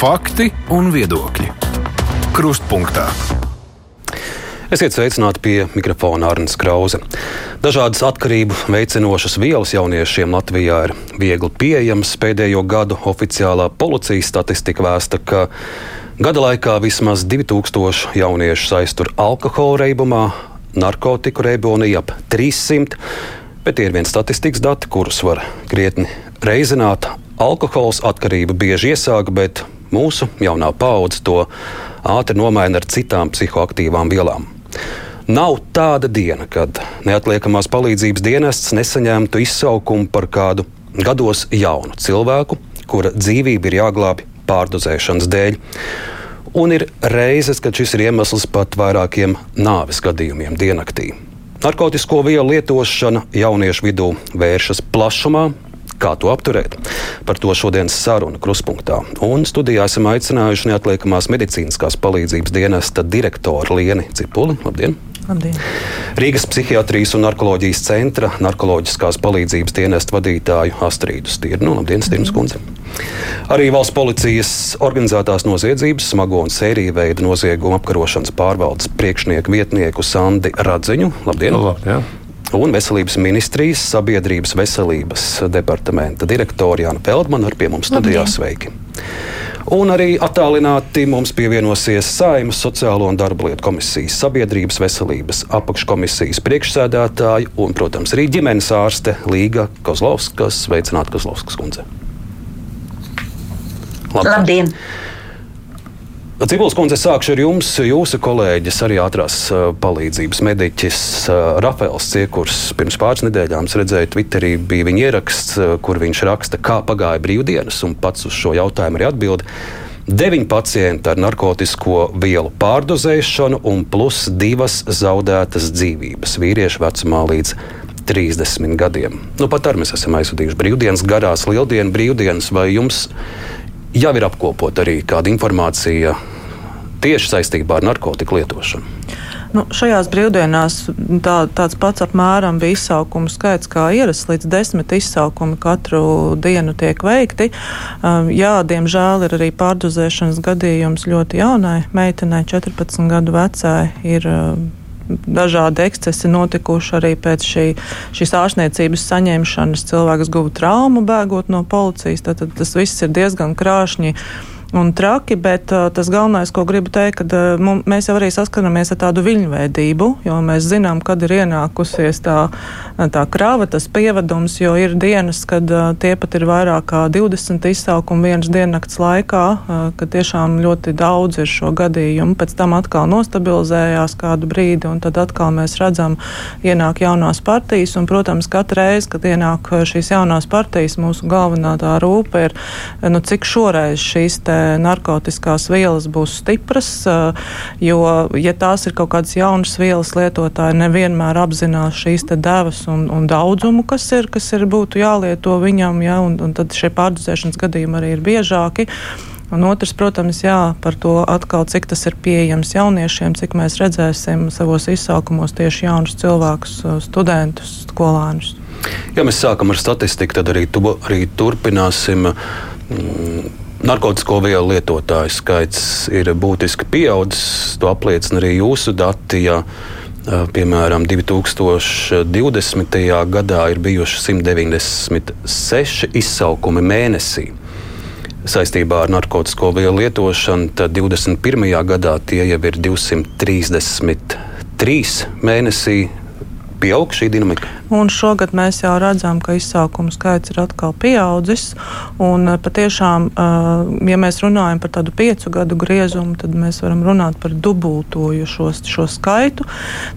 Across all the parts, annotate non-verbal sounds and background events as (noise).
Fakti un viedokļi. Krustpunktā. Esiet sveicināti pie mikrofona Arnēs Krause. Dažādas atkarību veicinošas vielas jauniešiem Latvijā ir viegli pieejamas. Pēdējo gadu oficiālā policijas statistika vēsta, ka gada laikā vismaz 2000 jauniešu aiztur alkohola reibumā, narkotiku reibonī ap 300, bet tie ir viens statistikas dati, kurus var krietni reizināt. Alkohols atkarība bieži iesāka, bet mūsu jaunā paudze to ātri nomaina ar citām psihoaktīvām vielām. Nav tāda diena, kad neatliekamās palīdzības dienests nesaņemtu izsaukumu par kādu gados jaunu cilvēku, kura dzīvība ir jāglābj pārdozēšanas dēļ. Un ir reizes, kad šis ir iemesls pat vairākiem nāves gadījumiem diennaktī. Narkotiku vielu lietošana jauniešu vidū vēršas plašumā, Kā to apturēt? Par to šodienas saruna kruspunktā. Un studijā esam aicinājuši neatliekamās medicīniskās palīdzības dienesta direktoru Lieni Cipuli. Labdien! Labdien. Rīgas psihiatrijas un narkoloģijas centra narkoloģiskās palīdzības dienesta vadītāju Astrīdu Stirnu. Labdien, Stirnas kundze! Arī valsts policijas organizētās noziedzības, smago un sēriju veidu noziegumu apkarošanas pārvaldes priekšnieku vietnieku Sandi Radziņu. Labdien! Labdien un Veselības ministrijas sabiedrības veselības departamenta direktori Jāna Peldmana ar pie mums studijā. Sveiki! Un arī attālināti mums pievienosies Saimas Sociālo un darba lietu komisijas sabiedrības veselības apakškomisijas priekšsēdētāja un, protams, arī ģimenes ārste Līga Kozlovskas. Sveicināti, Kozlovskas kundze! Labdien! Labdien. Cibuls kundze, sākšu ar jums. Jūsu kolēģis, arī ātrās palīdzības mediķis Rafaels Ciekurs pirms pāris nedēļām redzēja Twitterī, bija viņa ieraksts, kur viņš raksta, kā pagāja brīvdienas, un pats uz šo jautājumu arī atbild. Deviņi pacienti ar narkotiku vielu pārdozēšanu un plus divas zaudētas dzīvības vīriešu vecumā līdz 30 gadiem. Nu, pat ar mēs esam aizvadījuši brīvdienas, garās lieldienu brīvdienas, vai jums jau ir apkopot arī kāda informācija tieši saistībā ar narkotiku lietošanu? Nu, šajās brīvdienās tā, tāds pats apmēram bija izsaukumu skaits, kā ierasts. Līdz desmit izsaukumi katru dienu tiek veikti. Um, jā, diemžēl ir arī pārdozēšanas gadījums ļoti jaunai meitenei, 14 gadu vecai. Ir, um, dažādi ekscesi notikuši arī pēc šī, šīs ārstniecības saņemšanas. Cilvēks guva traumu bēgot no policijas, tad, tad tas viss ir diezgan krāšņi un traki, bet uh, tas galvenais, ko gribu teikt, ka uh, mēs jau arī saskaramies ar tādu viļņveidību, jo mēs zinām, kad ir ienākusies tā, tā krāva, tas pievadums, jo ir dienas, kad uh, tie pat ir vairāk kā 20 izsaukumi vienas diennakts laikā, uh, kad tiešām ļoti daudz ir šo gadījumu. Pēc tam atkal nostabilizējās kādu brīdi, un tad atkal mēs redzam, ienāk jaunās partijas, un, protams, katru reizi, kad ienāk šīs jaunās partijas, mūsu galvenā tā rūpe ir, nu, cik šoreiz šīs te narkotikās vielas būs stipras, jo, ja tās ir kaut kādas jaunas vielas, lietotāji nevienmēr apzinās šīs devas un, un daudzumu, kas ir, kas ir būtu jālieto viņam, ja, un, un tad šie pārdozēšanas gadījumi arī ir biežāki. Un otrs, protams, jā, par to atkal, cik tas ir pieejams jauniešiem, cik mēs redzēsim savos izsaukumos tieši jaunus cilvēkus, studentus, skolānus. Ja mēs sākam ar statistiku, tad arī, tu, arī turpināsim. Mm, Narkotiku vielu lietotāju skaits ir būtiski pieaudzis. To apliecina arī jūsu dati. Ja, piemēram, 2020. gadā ir bijuši 196 izsaukumi mēnesī saistībā ar narkotiku vielu lietošanu, tad 21. gadā tie jau ir 233 mēnesī. Pieaug šī dinamika. Un šogad mēs jau redzam, ka izsaukumu skaits ir atkal pieaudzis. Eh, patiešām, eh, ja mēs runājam par tādu piecu gadu griezumu, tad mēs varam runāt par dubultoju šo, šo skaitu.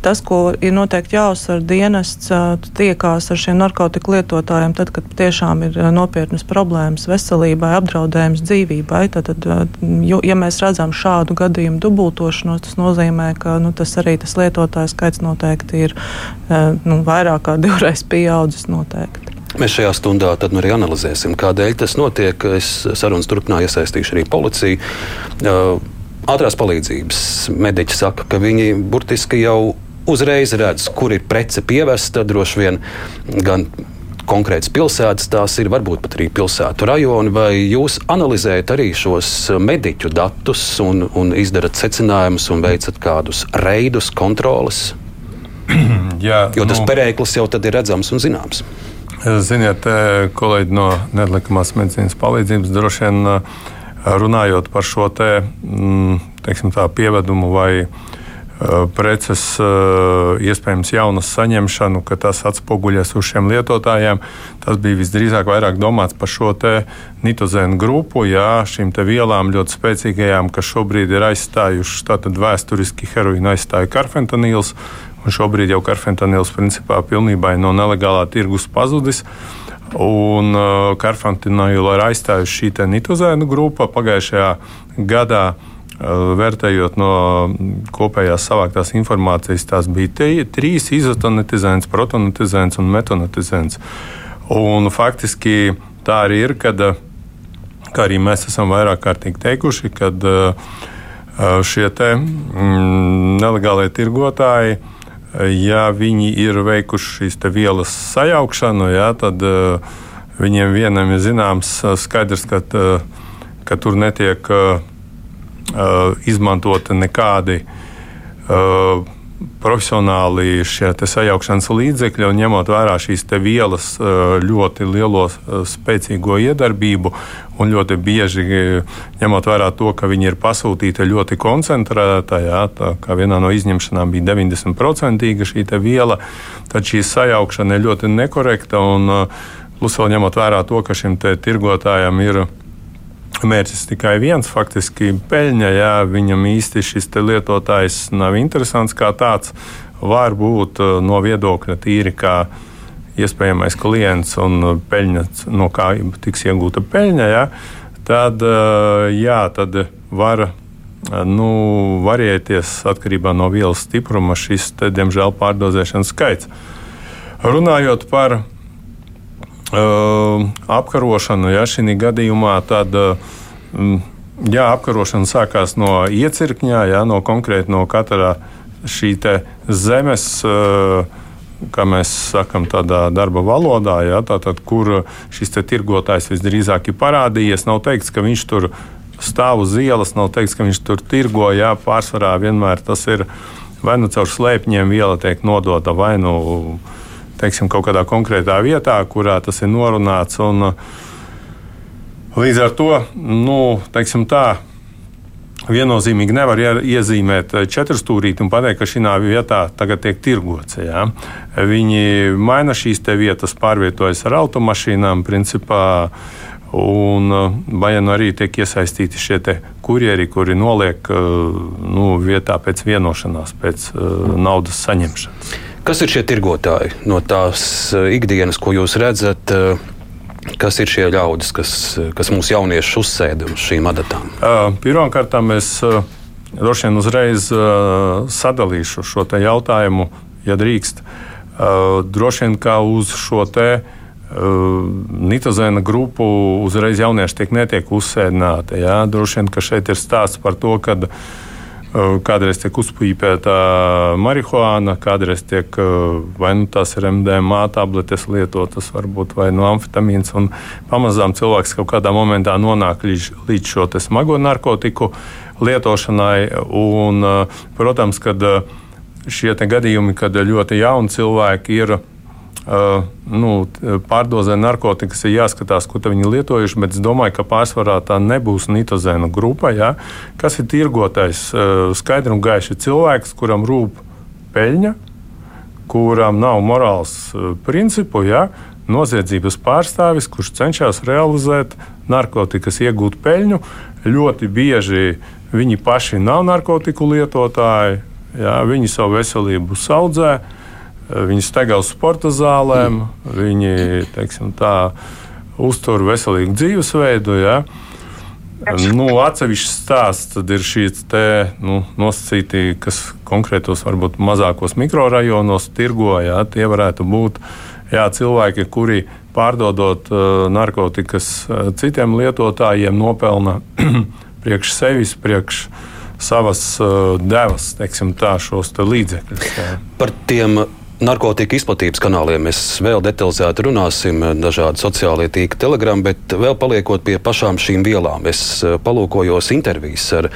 Tas, ko ir noteikti jāuzsver dienests, eh, tiekās ar šiem narkotiku lietotājiem, tad, kad tiešām ir nopietnas problēmas veselībai, apdraudējums dzīvībai. Tad, tad, ja mēs redzam šādu gadījumu dubultošanos, tas nozīmē, ka nu, tas arī tas lietotāju skaits noteikti ir nu, vairāk kā divreiz pieaudzis noteikti. Mēs šajā stundā nu arī analizēsim, kādēļ tas notiek. Es sarunas turpinā iesaistīšu arī policiju. Ātrās palīdzības mediķi saka, ka viņi burtiski jau uzreiz redz, kur ir prece pievesta. Droši vien gan konkrētas pilsētas, tās ir varbūt pat arī pilsētu rajoni, vai jūs analizējat arī šos mediķu datus un, un izdarat secinājumus un veicat kādus reidus, kontroles? (clears throat) Jā, jo tas nu, perēklis jau ir redzams un zināms. Ziniet, kolēģi no nelikumās medicīnas palīdzības droši vien runājot par šo te, mm, teiksim, tā, pievedumu vai Eh, preces, eh, iespējams, jaunas saņemšanu, ka tas atspoguļas uz šiem lietotājiem. Tas bija visdrīzāk vairāk domāts par šo nitozēnu grupu, jā, šīm vielām ļoti spēcīgajām, kas šobrīd ir aizstājušas, tātad vēsturiski heroīnu aizstāja karfentanīls, un šobrīd jau karfentanīls principā pilnībā no nelegālā tirgus pazudis. Un uh, karfentanīlu ir aizstājusi šī nitozēnu grupa pagājušajā gadā. Uh, Vērtējot no kopējās savāktās informācijas, tās bija te, trīs izotonetizēns, protonetizēns un metonetizēns. Un faktiski tā arī ir, kad, kā arī mēs esam vairāk kārtīgi teikuši, kad šie te mm, nelegālie tirgotāji, ja viņi ir veikuši šīs vielas sajaukšanu, jā, tad viņiem vienam ir zināms skaidrs, ka, ka tur netiek Uh, izmantoti nekādi uh, profesionāli šie sajaukšanas līdzekļi, un ņemot vērā šīs vielas uh, ļoti lielo, spēcīgo iedarbību, un ļoti bieži ņemot vērā to, ka viņi ir pasūtīti ļoti koncentrētā, jā, tā kā vienā no izņemšanām bija 90% šī viela, tad šī sajaukšana ir ļoti nekorekta. Un, plus vēl ņemot vērā to, ka šim tirgotājam ir mērķis tikai viens, faktiski peļņa. Jā, viņam īsti šis lietotājs nav interesants kā tāds. Varbūt uh, no viedokļa tīri kā iespējamais klients un peļņa, no kā tiks iegūta peļņa, jā, tad, uh, jā, tad var uh, nu, varēties atkarībā no vielas stipruma šis, te, diemžēl, pārdozēšanas skaits. Runājot par apkarošanu, ja šī gadījumā tad. Uh, Jā, apkarošana sākās no iecirkņā, jā, no konkrēti no katra šī zemes, kā mēs sakām, tādā darba valodā, jā, tātad, kur šis tirgotājs visdrīzāk ir parādījies. Nav teikts, ka viņš tur stāv uz ielas, nav teikts, ka viņš tur tirgo. Jā, pārsvarā vienmēr tas ir vai nu caur slēpņiem viela tiek nodota vai nu. No teiksim, kaut kādā konkrētā vietā, kurā tas ir norunāts. Un, līdz ar to, nu, teiksim tā, viennozīmīgi nevar iezīmēt četrstūrīti un pateikt, ka šī vietā tagad tiek tirgots. Ja? Viņi maina šīs vietas, pārvietojas ar automašīnām, principā. Un vai nu arī tiek iesaistīti šie kurjeri, kuri noliek nu, vietā pēc vienošanās, pēc uh, naudas saņemšanas. Kas ir šie tirgotāji no tās eh, ikdienas, ko jūs redzat? Eh, kas ir šie ļaudis, kas, kas mūsu jauniešus uzsēda uz šīm adatām? Pirmkārt, es droši vien uzreiz sadalīšu šo jautājumu, ja drīkst. Droši vien kā uz šo te nitozēna grupu uzreiz jaunieši tiek netiek uzsēdināti. Jā. Droši vien, ka šeit ir stāsts par to, ka Kādreiz tiek uzpīpēta marihuāna, kādreiz tiek vai nu tās ir MDMA tabletes lietotas, varbūt vai nu amfetamīns. Pamazām cilvēks kaut kādā momentā nonāk līdz, līdz šo smago narkotiku lietošanai. Un, protams, kad šie gadījumi, kad ļoti jauni cilvēki ir ielikumi, nu, pārdozē narkotikas ir jāskatās, ko viņi lietojuši, bet es domāju, ka pārsvarā tā nebūs nitozēna grupa. Ja? Kas ir tirgotais? Uh, skaidri un gaiši cilvēks, kuram rūp peļņa, kuram nav morāls uh, principu, ja? noziedzības pārstāvis, kurš cenšas realizēt narkotikas, iegūt peļņu. Ļoti bieži viņi paši nav narkotiku lietotāji, ja? viņi savu veselību saudzē. Viņi staigā uz sporta zālēm, mm. viņi teiksim, tā, uztur veselīgu dzīvesveidu. Ja? Nu, atsevišķs stāsts ir šīs te, nu, nosacīti, kas konkrētos, varbūt mazākos mikrorajonos tirgo. Jā, tie varētu būt jā, cilvēki, kuri pārdodot uh, narkotikas uh, citiem lietotājiem, nopelna (clears throat) priekš sevis, priekš savas uh, devas, teiksim, tā, šos te līdzekļus. Par tiem narkotiku izplatības kanāliem mēs vēl detalizēti runāsim, dažādi sociālie tīkli, telegrami, bet vēl paliekot pie pašām šīm vielām, es eh, palūkojos intervijas ar,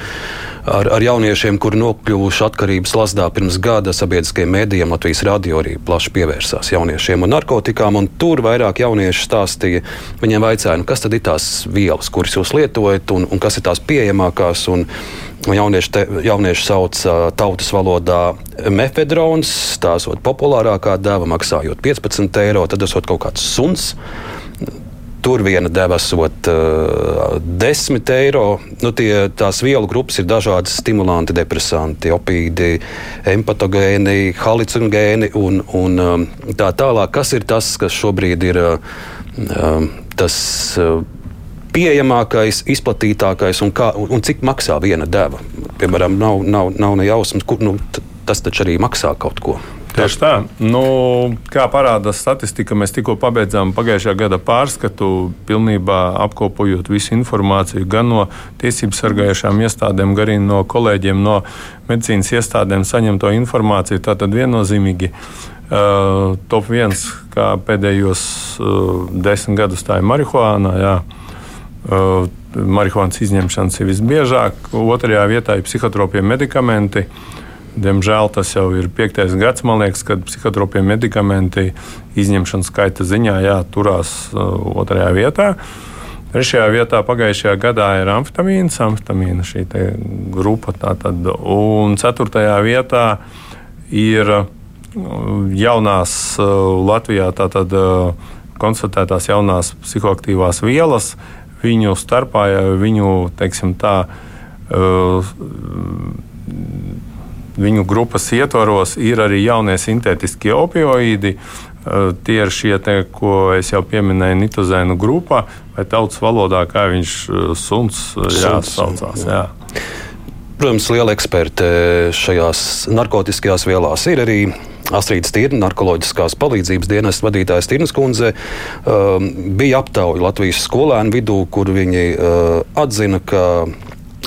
ar, ar jauniešiem, kuri nokļuvuši atkarības lasdā pirms gada sabiedriskajiem mēdījiem. Latvijas radio arī plaši pievērsās jauniešiem un narkotikām, un tur vairāk jaunieši stāstīja. Viņiem vaicāja, nu, kas tad ir tās vielas, kuras jūs lietojat, un, un kas ir tās pieejamākās. Un, Jaunieši, te, jaunieši sauc tautas valodā mefedrons, tā esot populārākā deva, maksājot 15 eiro, tad esot kaut kāds suns. Tur viena deva esot uh, 10 eiro. Nu, tie, tās vielu grupas ir dažādas stimulanti, depresanti, opīdi, empatogēni, halucinogēni un, un um, tā tālāk. Kas ir tas, kas šobrīd ir uh, tas? Uh, pieejamākais, izplatītākais un, kā, un cik maksā viena deva. Piemēram, nav, nav, nav ne jausmas, kur nu, tas taču arī maksā kaut ko. Tieši tā. Nu, kā parāda statistika, mēs tikko pabeidzām pagājušā gada pārskatu, pilnībā apkopojot visu informāciju gan no tiesību sargājušām iestādēm, gan arī no kolēģiem no medicīnas iestādēm saņemto informāciju. Tātad viennozīmīgi uh, top viens, kā pēdējos uh, desmit gadus tā ir marihuāna. Jā. Marihuānas izņemšanas ir visbiežāk. Otrajā vietā ir psihotropie medikamenti. Diemžēl tas jau ir piektais gads, liekas, kad psihotropie medikamenti izņemšanas skaita ziņā jā, turās otrajā vietā. Trešajā vietā pagājušajā gadā ir amfetamīns, amfetamīna šī grupa. Tātad, un ceturtajā vietā ir jaunās Latvijā tātad, konstatētās jaunās psihoaktīvās vielas, viņu starpā, viņu, teiksim, tā, uh, viņu grupas ietvaros ir arī jaunie sintētiskie opioīdi. Uh, tie ir šie, te, ko es jau pieminēju, nitozēnu grupā, vai tautas valodā, kā viņš uh, suns, jā, saucās. Jā. Protams, liela eksperte šajās narkotiskajās vielās ir arī Astrīdas Tirna, narkoloģiskās palīdzības dienas vadītājas Tirnas kundze, um, bija aptauja Latvijas skolēnu vidū, kur viņi uh, atzina, ka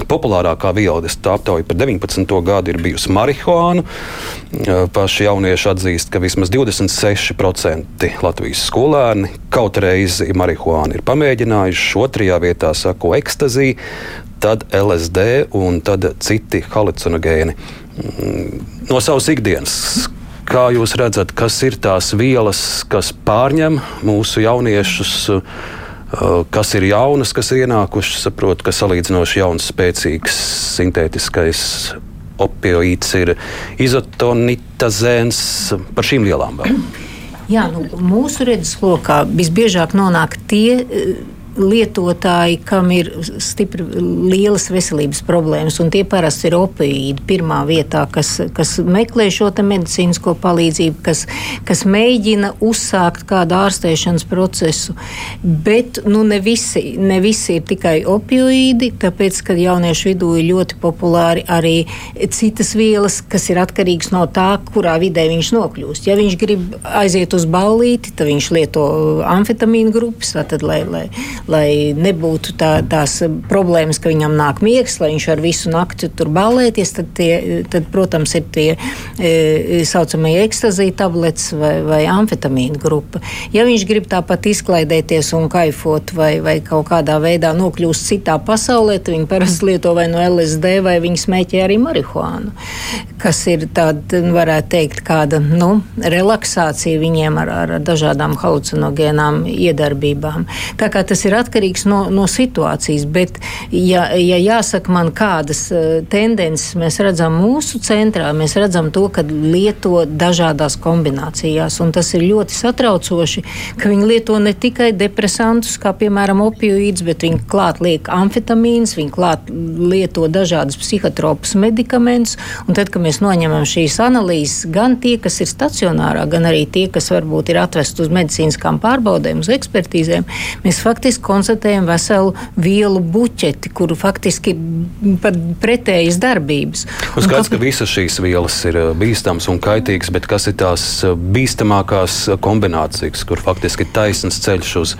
Populārākā viela, kas tā aptauja par 19. gadu, ir bijusi marihuāna. Uh, paši jaunieši atzīst, ka vismaz 26% Latvijas skolēni kaut reizi marihuānu ir pamēģinājuši. Otrajā vietā sako ekstazija, tad LSD un tad citi halucinogēni. Mm, no savas ikdienas, Kā jūs redzat, kas ir tās vielas, kas pārņem mūsu jauniešus? Uh, kas ir jaunas, kas ir ienākušas, saprotu, ka salīdzinoši jauns, spēcīgs, sintētiskais opioīds ir izotonitazēns par šīm vielām. Vēl. Jā, nu, mūsu redzeslokā visbiežāk nonāk tie lietotāji, kam ir stipri lielas veselības problēmas, un tie parasti ir opioīdi pirmā vietā, kas, kas meklē šo medicīnisko palīdzību, kas, kas mēģina uzsākt kādu ārstēšanas procesu. Bet nu, ne, visi, ne visi ir tikai opioīdi, tāpēc, ka jauniešu vidū ir ļoti populāri arī citas vielas, kas ir atkarīgas no tā, kurā vidē viņš nokļūst. Ja viņš grib aiziet uz ballīti, tad viņš lieto amfetamīnu grupas, tātad, lai, lai, lai nebūtu tā, tās problēmas, ka viņam nāk miegs, lai viņš ar visu nakti tur ballēties, tad, tie, tad protams, ir tie e, saucamie ekstazija tabletes vai, vai amfetamīna grupa. Ja viņš grib tāpat izklaidēties un kaifot vai, vai kaut kādā veidā nokļūst citā pasaulē, tad viņi parasti lieto vai no LSD vai viņi smēķē arī marihuānu, kas ir tāda, varētu teikt, kāda nu, relaksācija viņiem ar, ar dažādām halucinogēnām iedarbībām. Tā kā tas ir atkarīgs no, no situācijas. Bet, ja, ja jāsaka man, kādas uh, tendences mēs redzam mūsu centrā, mēs redzam to, ka lieto dažādās kombinācijās. Tas ir ļoti satraucoši, ka viņi lieto ne tikai depresantus, kā piemēram opioīds, bet viņi klāt liek amfetamīns, viņi klāt lieto dažādus psihotropus medikamentus. Tad, kad mēs noņemam šīs analīzes, gan tie, kas ir stacionārā, gan arī tie, kas varbūt ir atvest uz medicīniskām pārbaudēm, uz ekspertīzēm, mēs faktiski konstatējam veselu vielu buķeti, kuru faktiski pat pretējas darbības. Un skaidrs, ka visas šīs vielas ir bīstamas un kaitīgas, bet kas ir tās bīstamākās kombinācijas, kur faktiski ir taisns ceļš uz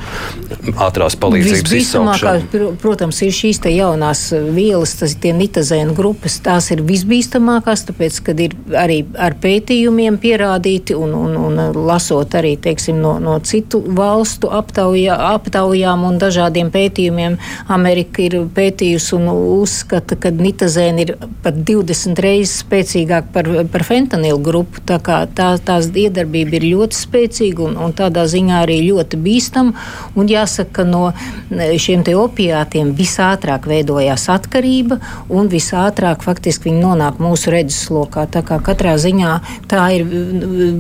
ātrās palīdzības izsaukšanu? Protams, ir šīs jaunās vielas, tas ir tie nitazēnu grupas, tās ir visbīstamākās, tāpēc, kad ir arī ar pētījumiem pierādīti un, un, un lasot arī, teiksim, no, no citu valstu aptaujā, aptaujām un dažādiem pētījumiem, Amerika ir pētījusi un uzskata, ka nitazēna ir pat 20 reizes spēcīgāk par, par fentanilu grupu. Tā kā tā, tās iedarbība ir ļoti spēcīga un, un tādā ziņā arī ļoti bīstama. Un jāsaka, ka no šiem te opiātiem visātrāk veidojās atkarība un visātrāk faktiski viņi nonāk mūsu redzeslokā. Tā kā katrā ziņā tā ir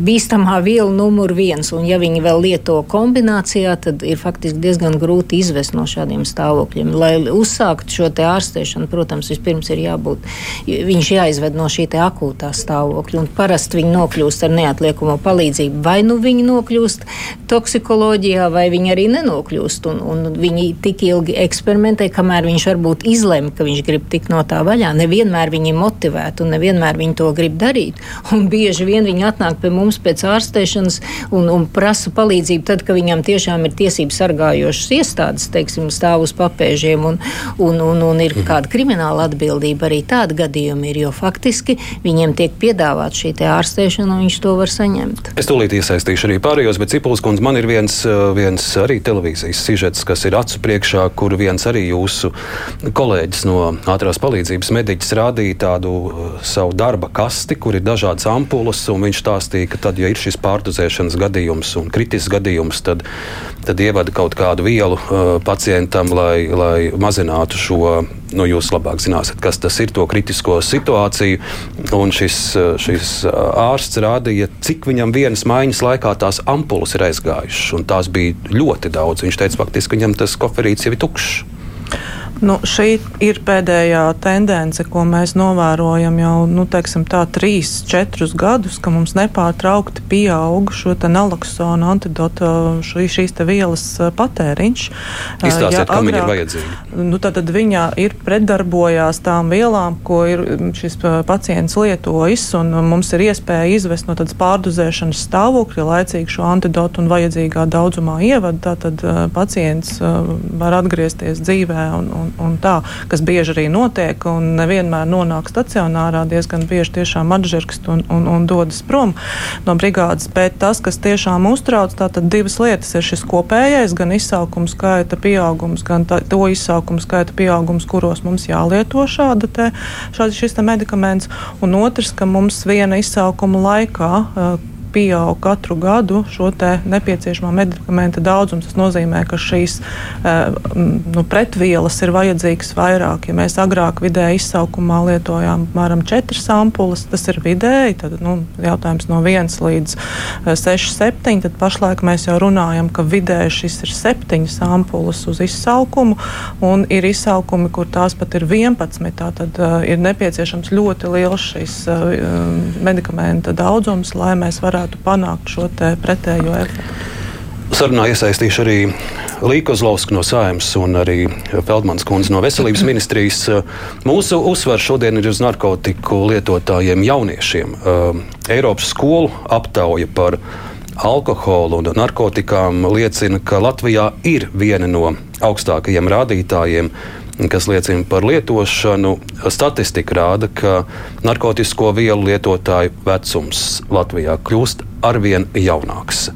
bīstamā viela numur viens. Un ja viņi vēl lieto kombinācijā, tad ir faktiski diezgan grūti izvest no šādiem stāvokļiem. Lai uzsāktu šo ārstēšanu, protams, vispirms ir jābūt, viņš jāizved no šī akūtā stāvokļa. Parasti viņi nokļūst ar neatliekamo palīdzību. Vai nu viņi nokļūst toksikoloģijā, vai viņi arī nenokļūst. Un, un viņi tik ilgi eksperimentē, kamēr viņš varbūt izlemj, ka viņš grib tikt no tā vaļā. Nevienmēr viņi ir motivēti un nevienmēr viņi to grib darīt. Un bieži vien viņi atnāk pie mums pēc ārstēšanas un, un prasa palīdzību tad, kad viņam tiešām ir tiesības sargājošas iestādes, teiksim, stāv uz papēžiem un, un, un, un ir kāda krimināla atbildība. Arī tāda gadījuma ir, jo faktiski viņiem tiek piedāvāta šī ārstēšana un viņš to var saņemt. Es tūlīt iesaistīšu arī pārējos, bet Cipulis kundze, man ir viens, viens arī televīzijas sižets, kas ir acu priekšā, kur viens arī jūsu kolēģis no ātrās palīdzības mediķis rādīja tādu savu darba kasti, kur ir dažādas ampulas, un viņš stāstīja, ka tad, ja ir šis pārdozēšanas gadījums un kritisks gadījums, tad, tad ievada kaut kādu vielu pacientam, lai, lai mazinātu šo, nu, jūs labāk zināsiet, kas tas ir, to kritisko situāciju. Un šis, uh, šis uh, ārsts rādīja, cik viņam vienas maiņas laikā tās ampulas ir aizgājušas, un tās bija ļoti daudz. Viņš teica, faktiski viņam tas koferīts jau ir tukšs. Nu, šī ir pēdējā tendence, ko mēs novērojam jau nu, teiksim, tā, trīs, četrus gadus, ka mums nepārtraukti pieaug šo naloksonu antidotu šī, šīs vielas patēriņš. Izstāstiet, ja, kam viņa ir vajadzīga. Nu, tad, tad viņa ir pretdarbojās tām vielām, ko ir šis pacients lietojis, un mums ir iespēja izvest no tādas pārdozēšanas stāvokļa laicīgi šo antidotu un vajadzīgā daudzumā ievadu. Tātad pacients var atgriezties dzīvē un, un un, un tā, kas bieži arī notiek, un nevienmēr nonāk stacionārā, diezgan bieži tiešām atžirkst un, un, un dodas prom no brigādes. Bet tas, kas tiešām uztrauc, tātad divas lietas ir šis kopējais, gan izsaukumu skaita pieaugums, gan tā, to izsaukumu skaita pieaugums, kuros mums jālieto šāda te, šādi šis te medikaments, un otrs, ka mums viena izsaukuma laikā pieaug katru gadu šo nepieciešamo medikamentu daudzums. Tas nozīmē, ka šīs eh, nu, pretvielas ir vajadzīgas vairāk. Ja mēs agrāk vidēji izsaukumā lietojām apmēram 4 ampulas, tas ir vidēji, tad nu, jautājums no 1 līdz 6, eh, 7. Tad pašlaik mēs jau runājam, ka vidēji šis ir 7 ampulas uz izsaukumu, un ir izsaukumi, kur tās pat ir 11. Tātad uh, ir nepieciešams ļoti liels šis uh, medikamenta daudzums, lai mēs varētu varētu panākt šo pretējo efektu. Sarunā iesaistīšu arī Līku Zlovsku no Sājumas un arī Feldmanas kundzi no Veselības (clears throat) ministrijas. Mūsu uzsvars šodien ir uz narkotiku lietotājiem jauniešiem. Eiropas skolu aptauja par alkoholu un narkotikām liecina, ka Latvijā ir viena no augstākajiem rādītājiem kas liecina par lietošanu. Statistika rāda, ka narkotiku vielu lietotāju vecums Latvijā kļūst arvien jaunāks.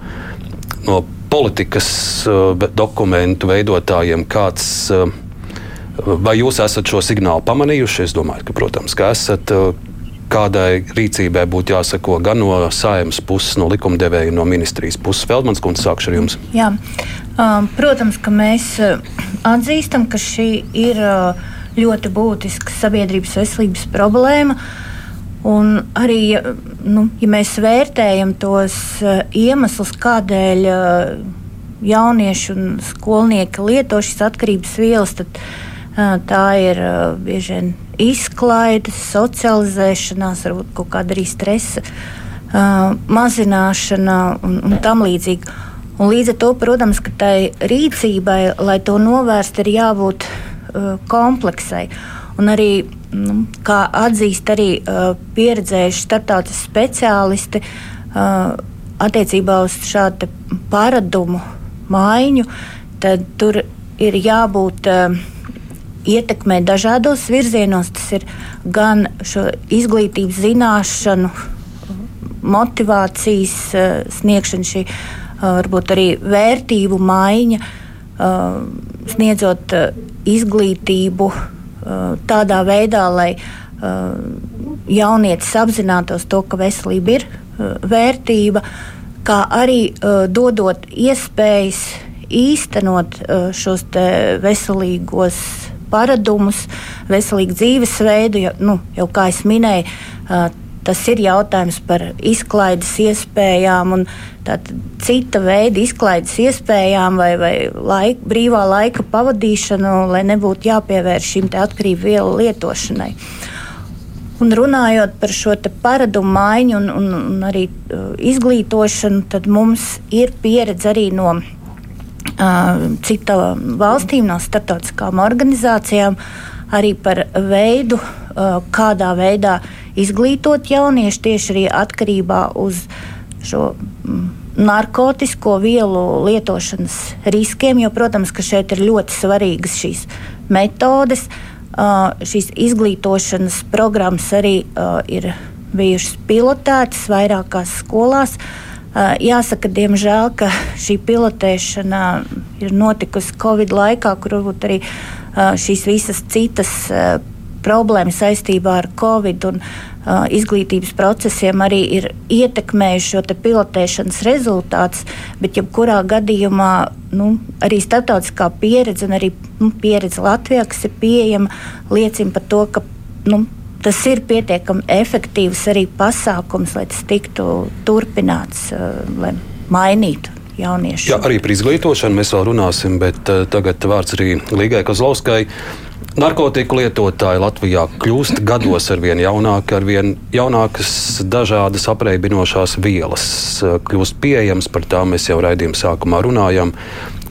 No politikas eh, dokumentu veidotājiem kāds. Eh, vai jūs esat šo signālu pamanījuši? Es domāju, ka, protams, ka esat. Eh, kādai rīcībai būtu jāsako gan no saimnes puses, no likumdevēja, no ministrijas puses? Feldmans kundze, sākšu ar jums. Jā, protams, ka mēs uh, atzīstam, ka šī ir uh, ļoti būtiska sabiedrības veselības problēma. Un arī, nu, ja mēs vērtējam tos uh, iemeslus, kādēļ jaunieši un skolnieki lieto šīs atkarības vielas, tad tā ir bieži vien izklaides, socializēšanās, varbūt kaut kāda arī stresa mazināšana un, un tam līdzīgi. Un līdz ar to, protams, ka tai rīcībai, lai to novērst, ir jābūt uh, kompleksai. Un arī, nu, kā atzīst arī uh, pieredzējuši starptautiskie speciālisti, uh, attiecībā uz šādu paradumu maiņu, tad tur ir jābūt uh, ietekmē dažādos virzienos. Tas ir gan izglītības zināšanu, motivācijas uh, sniegšana, šī uh, varbūt arī vērtību maiņa, uh, sniedzot izglītību tādā veidā, lai jaunietis apzinātos to, ka veselība ir vērtība, kā arī dodot iespējas īstenot šos veselīgos paradumus, veselīgu dzīvesveidu. Jo, nu, jau kā jau minēju, tas ir jautājums par izklaides iespējām un cita veida izklaides iespējām vai, vai laika, brīvā laika pavadīšanu, lai nebūtu jāpievērš šim atkarību vielu lietošanai. Un runājot par šo paradumu maiņu un, un, un arī uh, izglītošanu, tad mums ir pieredze arī no citām valstīm, no starptautiskām organizācijām, arī par veidu, kādā veidā izglītot jauniešu tieši arī atkarībā uz šo narkotiku vielu lietošanas riskiem, jo, protams, šeit ir ļoti svarīgas šīs metodes. Šīs izglītošanas programmas arī ir bijušas pilotētas vairākās skolās. Jāsaka, diemžēl, ka šī pilotēšana ir notikusi Covid laikā, kur varbūt arī šīs visas citas problēmas saistībā ar Covid un uh, izglītības procesiem arī ir ietekmējuši šo pilotēšanas rezultātus. Bet, jebkurā gadījumā, nu, arī starptautiskā pieredze un arī nu, pieredze Latvijā, kas ir pieejama, liecina par to, ka nu, tas ir pietiekami efektīvs arī pasākums, lai tas tiktu turpināts, eh, lai mainītu. Jauniešu. Jā, arī par izglītošanu mēs vēl runāsim, bet uh, tagad vārds arī Līgai Kozlovskai. Narkotiku lietotāji Latvijā kļūst gados ar vien jaunāki, ar vien jaunākas dažādas apreibinošās vielas. Eh, kļūst pieejams, par tām mēs jau raidījuma sākumā runājām.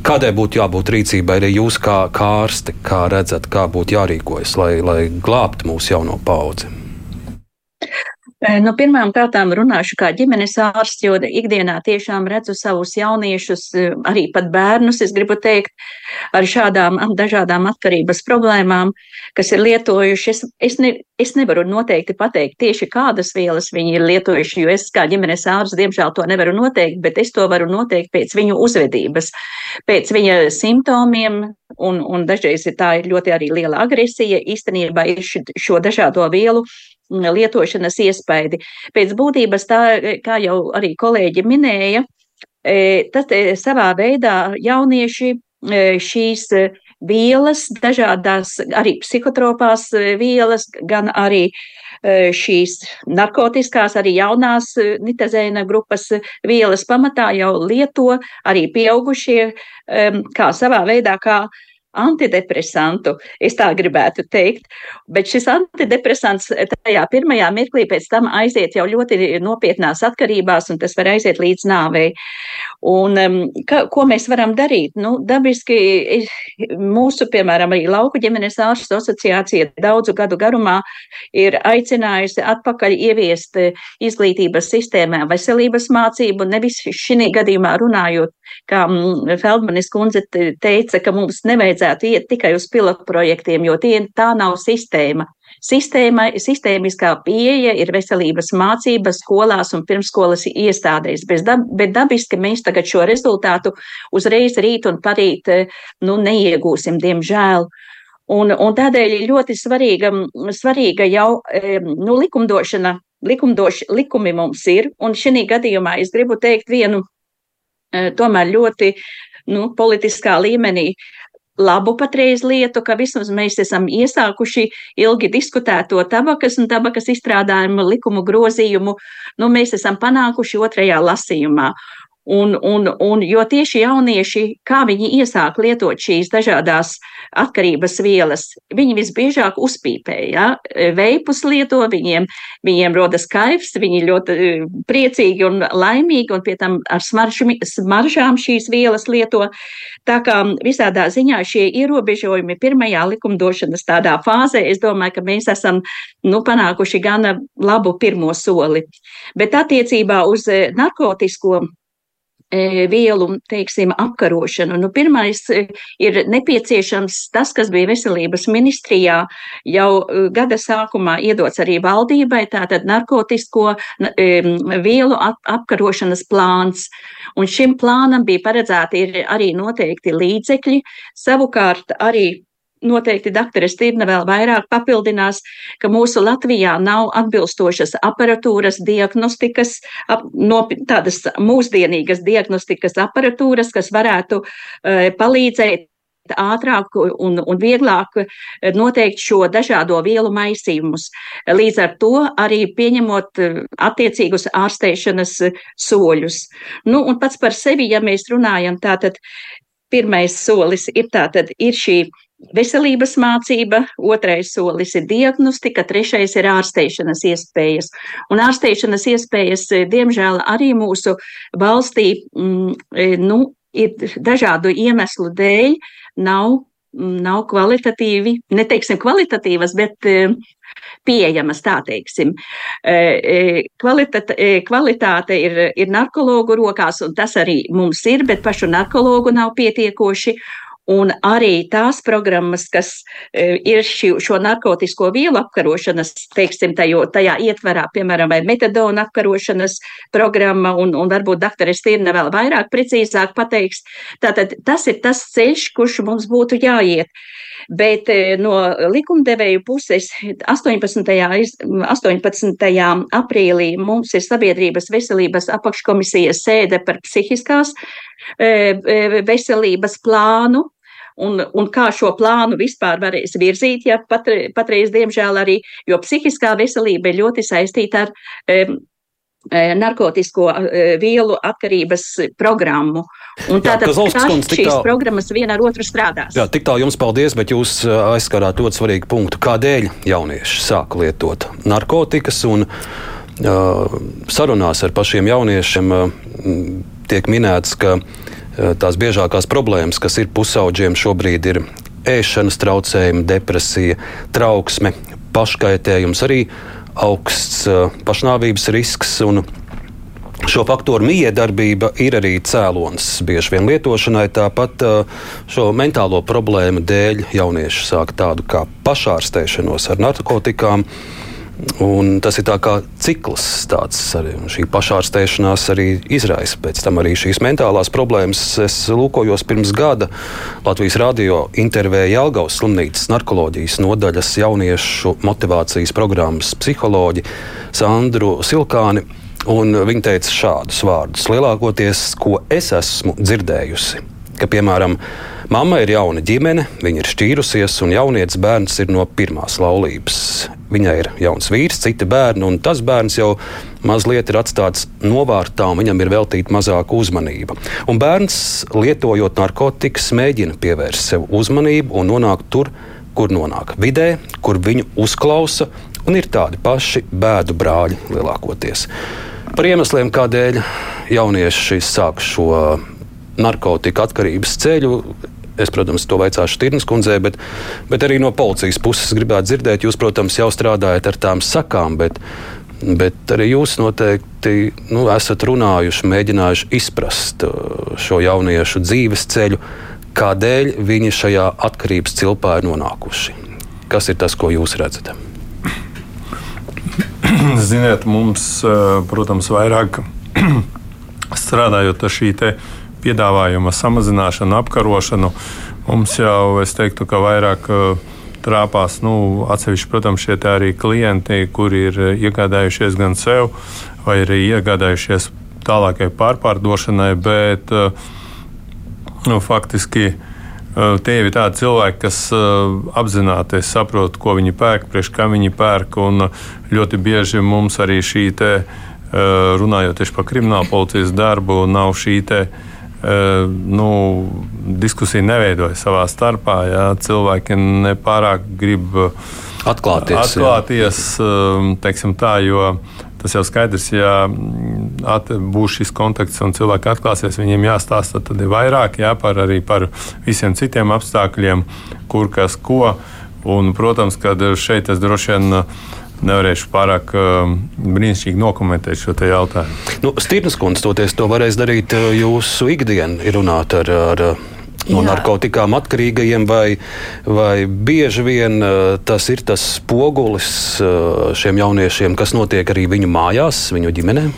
Kādai būtu jābūt rīcībai arī jūs kā, kā ārste, kā redzat, kā būtu jārīkojas, lai, lai glābtu mūsu jauno paudzi? Nu, pirmām kārtām runāšu kā ģimenes ārsts, jo ikdienā tiešām redzu savus jauniešus, arī pat bērnus, es gribu teikt, ar šādām dažādām atkarības problēmām, kas ir lietojuši. Es, es, ne, es nevaru noteikti pateikt tieši kādas vielas viņi ir lietojuši, jo es kā ģimenes ārsts, diemžēl, to nevaru noteikt, bet es to varu noteikt pēc viņu uzvedības, pēc viņa simptomiem, un, un dažreiz ir tā ir ļoti arī liela agresija. Īstenībā ir šo dažādo vielu lietošanas iespaidi. Pēc būtības, tā, kā jau arī kolēģi minēja, e, tas e, savā veidā jaunieši e, šīs vielas, dažādās arī psihotropās vielas, gan arī šīs narkotiskās, arī jaunās nitazēna grupas vielas pamatā jau lieto arī pieaugušie, kā savā veidā, kā antidepresantu, es tā gribētu teikt, bet šis antidepresants tajā pirmajā mirklī pēc tam aiziet jau ļoti nopietnās atkarībās, un tas var aiziet līdz nāvei. Un ka, ko mēs varam darīt? Nu, dabiski mūsu, piemēram, arī Lauku ģimenes ārstu asociācija daudzu gadu garumā ir aicinājusi atpakaļ ieviest izglītības sistēmā veselības mācību, nevis šī gadījumā runājot, kā mm, Feldmanis kundze teica, ka mums nevajadzētu iet tikai uz pilotu projektiem, jo tie, tā nav sistēma. Sistēma, sistēmiskā pieeja ir veselības mācības skolās un pirmskolas iestādēs, dab, bet dabiski mēs tagad šo rezultātu uzreiz rīt un parīt nu, neiegūsim, diemžēl. Un, un tādēļ ļoti svarīga, svarīga jau nu, likumdošana, likumdoši, likumi mums ir, un šī gadījumā es gribu teikt vienu tomēr ļoti nu, politiskā līmenī labu patreiz lietu, ka vismaz mēs esam iesākuši ilgi diskutēto tabakas un tabakas izstrādājumu likumu grozījumu, nu mēs esam panākuši otrajā lasījumā. Un, un, un, jo tieši jaunieši, kā viņi iesāk lietot šīs dažādas atkarības vielas, viņi visbiežāk uzpīpē. Ja? Veipus lieto, viņiem, viņiem rodas kaifs, viņi ļoti e, priecīgi un laimīgi, un pie tam ar smaršami, smaržām šīs vielas lieto. Tā kā visādā ziņā šie ierobežojumi pirmajā likumdošanas tādā fāzē, es domāju, ka mēs esam nu, panākuši gana labu pirmo soli. Bet attiecībā uz e, narkotisko E, vielu teiksim, apkarošanu. Nu, pirmais e, ir nepieciešams tas, kas bija veselības ministrijā jau e, gada sākumā iedots arī valdībai, tātad narkotisko vielu apkarošanas plāns. Un šim plānam bija paredzēti arī noteikti līdzekļi, savukārt arī noteikti doktora Stīrna vēl vairāk papildinās, ka mūsu Latvijā nav atbilstošas aparatūras diagnostikas, ap, no tādas mūsdienīgas diagnostikas aparatūras, kas varētu uh, palīdzēt ātrāk un, un vieglāk noteikt šo dažādo vielu maisījumus. Līdz ar to arī pieņemot e, attiecīgus ārsteišanas soļus. Nu, un pats par sevi, ja mēs runājam, tātad pirmais solis ir tātad ir šī veselības mācība, otrais solis ir diagnostika, trešais ir ārsteišanas iespējas. Un ārsteišanas iespējas, eh, diemžēl, arī mūsu valstī mm, eh, nu, ir dažādu iemeslu dēļ nav, mm, nav kvalitatīvi, neteiksim kvalitatīvas, bet eh, pieejamas, tā teiksim. Kvalitāte, kvalitāte ir, ir narkologu rokās, un tas arī mums ir, bet pašu narkologu nav pietiekoši. Un arī tās programmas, kas e, ir šī, šo narkotisko vielu apkarošanas, teiksim, tajo, tajā ietverā, piemēram, vai metadona apkarošanas programma, un, un varbūt doktoris Tirna vēl vairāk precīzāk pateiks. Tātad tas ir tas ceļš, kurš mums būtu jāiet. Bet e, no likumdevēju puses 18. 18. aprīlī mums ir Sabiedrības veselības apakškomisijas sēde par psihiskās e, veselības plānu, un, un kā šo plānu vispār varēs virzīt, ja pat, patreiz, diemžēl, arī, jo psihiskā veselība ir ļoti saistīta ar um, narkotisko vielu atkarības programmu. Un tātad šīs tā... programmas viena ar otru strādās. Jā, tik tālu jums paldies, bet jūs aizskarāt ļoti svarīgu punktu. Kādēļ jaunieši sāk lietot narkotikas un uh, sarunās ar pašiem jauniešiem uh, tiek minēts, ka uh, tās biežākās problēmas, kas ir pusauģiem šobrīd, ir ēšanas traucējumi, depresija, trauksme, paškaitējums, arī augsts eh, pašnāvības risks. Šo faktoru miedarbība ir arī cēlonis bieži vien lietošanai. Tāpat eh, šo mentālo problēmu dēļ jaunieši sāk tādu kā pašārstēšanos ar narkotikām. Un tas ir kā cikls, tāds arī šī pašārstēšanās arī izraisa. Pēc tam arī šīs mentālās problēmas. Es lūkojos pirms gada Latvijas radio intervēja Jālgaus slimnīcas narkoloģijas nodaļas jauniešu motivācijas programmas psiholoģi Sandru Silkāni. Un viņa teica šādus vārdus: Lielākoties, ko es esmu dzirdējusi, ka, piemēram, Mama ir jauna ģimene, viņa ir šķīrusies, un jaunietis bērns ir no pirmās laulības. Viņai ir jauns vīrs, citi bērni, un tas bērns jau mazliet ir atstāts novārtā, un viņam ir veltīta mazāka uzmanība. Un bērns, lietojot narkotikas, mēģina pievērst sev uzmanību un nonākt tur, kur nonāk vidē, kur viņu uzklausa, un ir tādi paši bēdu brāļi lielākoties. Par iemesliem, kādēļ jaunieši sāk šo narkotika atkarības ceļu. Es, protams, to vaicāšu Tirnas kundzei, bet, bet arī no policijas puses gribētu dzirdēt. Jūs, protams, jau strādājat ar tām sakām, bet, bet arī jūs noteikti nu, esat runājuši, mēģinājuši izprast uh, šo jauniešu dzīves ceļu, kādēļ viņi šajā atkarības cilpā ir nonākuši. Kas ir tas, ko jūs redzat? (clears throat) Ziniet, mums, uh, protams, vairāk (clears throat) strādājot ar šī piedāvājuma samazināšanu, apkarošanu. Mums jau, es teiktu, ka vairāk uh, trāpās, nu, atsevišķi, protams, šie arī klienti, kuri ir uh, iegādājušies gan sev, vai arī iegādājušies tālākai pārpārdošanai, bet uh, nu, faktiski tie ir tādi cilvēki, kas apzināti saprot, ko viņi pērk, priekš kā viņi pērk, ļoti bieži mums arī šī te, runājot tieši par kriminālu policijas darbu, nav šī te, nu, diskusija neveidojas savā starpā. Jā. Cilvēki nepārāk grib atklāties. atklāties teiksim tā, jo Tas jau skaidrs, ja mm, būs šis kontakts un cilvēki atklāsies, viņiem jāstāsta tad ir vairāk jā, par, arī par visiem citiem apstākļiem, kur kas ko. Un, protams, ka šeit es droši vien nevarēšu pārāk uh, brīnišķīgi nokomentēt šo jautājumu. Nu, Stīrnas kundze, toties to varēs darīt jūsu ikdienā, runāt ar, ar no Jā. narkotikām atkarīgajiem, vai, vai bieži vien uh, tas ir tas spogulis uh, šiem jauniešiem, kas notiek arī viņu mājās, viņu ģimenēm?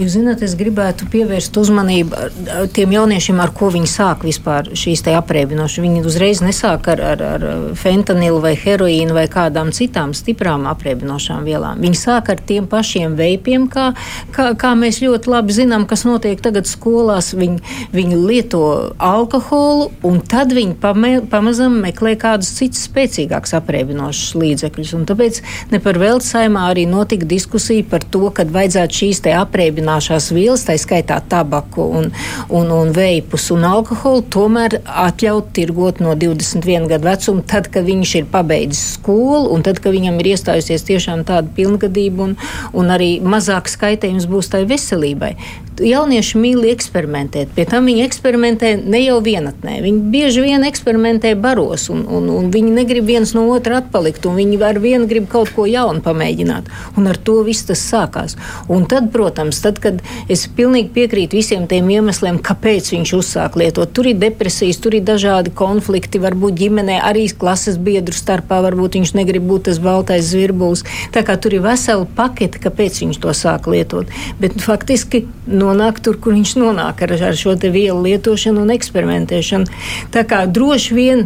Jūs zināt, es gribētu pievērst uzmanību tiem jauniešiem, ar ko viņi sāk vispār šīs apreibinošas. Viņi uzreiz nesāk ar, ar, ar fentanilu vai heroīnu vai kādām citām stiprām apreibinošām vielām. Viņi sāk ar tiem pašiem veipiem, kā, kā, kā mēs ļoti labi zinām, kas notiek tagad skolās. Viņi, viņi lieto alkoholu, un tad viņi pame, pamazam meklē kādus citus spēcīgākus apreibinošus līdzekļus. Un tāpēc ne par velti saimā arī notika diskusija par to, kad vajadzētu šīs apreibinošās apgrūtināšās vielas, tā skaitā tabaku un, un, un veipus un alkoholu, tomēr atļaut tirgot no 21 gadu vecuma, tad, kad viņš ir pabeidzis skolu un tad, kad viņam ir iestājusies tiešām tāda pilngadība un, un arī mazāk skaitējums būs tai veselībai jaunieši mīl eksperimentēt. Pie tam viņi eksperimentē ne jau vienatnē. Viņi bieži vien eksperimentē baros, un, un, un viņi negrib viens no otra atpalikt. Viņi ar vienu grib kaut ko jaunu pamēģināt. Un ar to viss tas sākās. Un tad, protams, tad, kad es pilnīgi piekrītu visiem tiem iemesliem, kāpēc viņš uzsāk lietot, tur ir depresijas, tur ir dažādi konflikti, varbūt ģimenē, arī klases biedru starpā, varbūt viņš negrib būt tas baltais zvirbulis. Tā kā tur ir vesela pakete, kāpēc viņš to sāk lietot. Bet faktiski nonāk tur, kur viņš nonāk ar, ar šo vielu lietošanu un eksperimentēšanu. Tā kā droši vien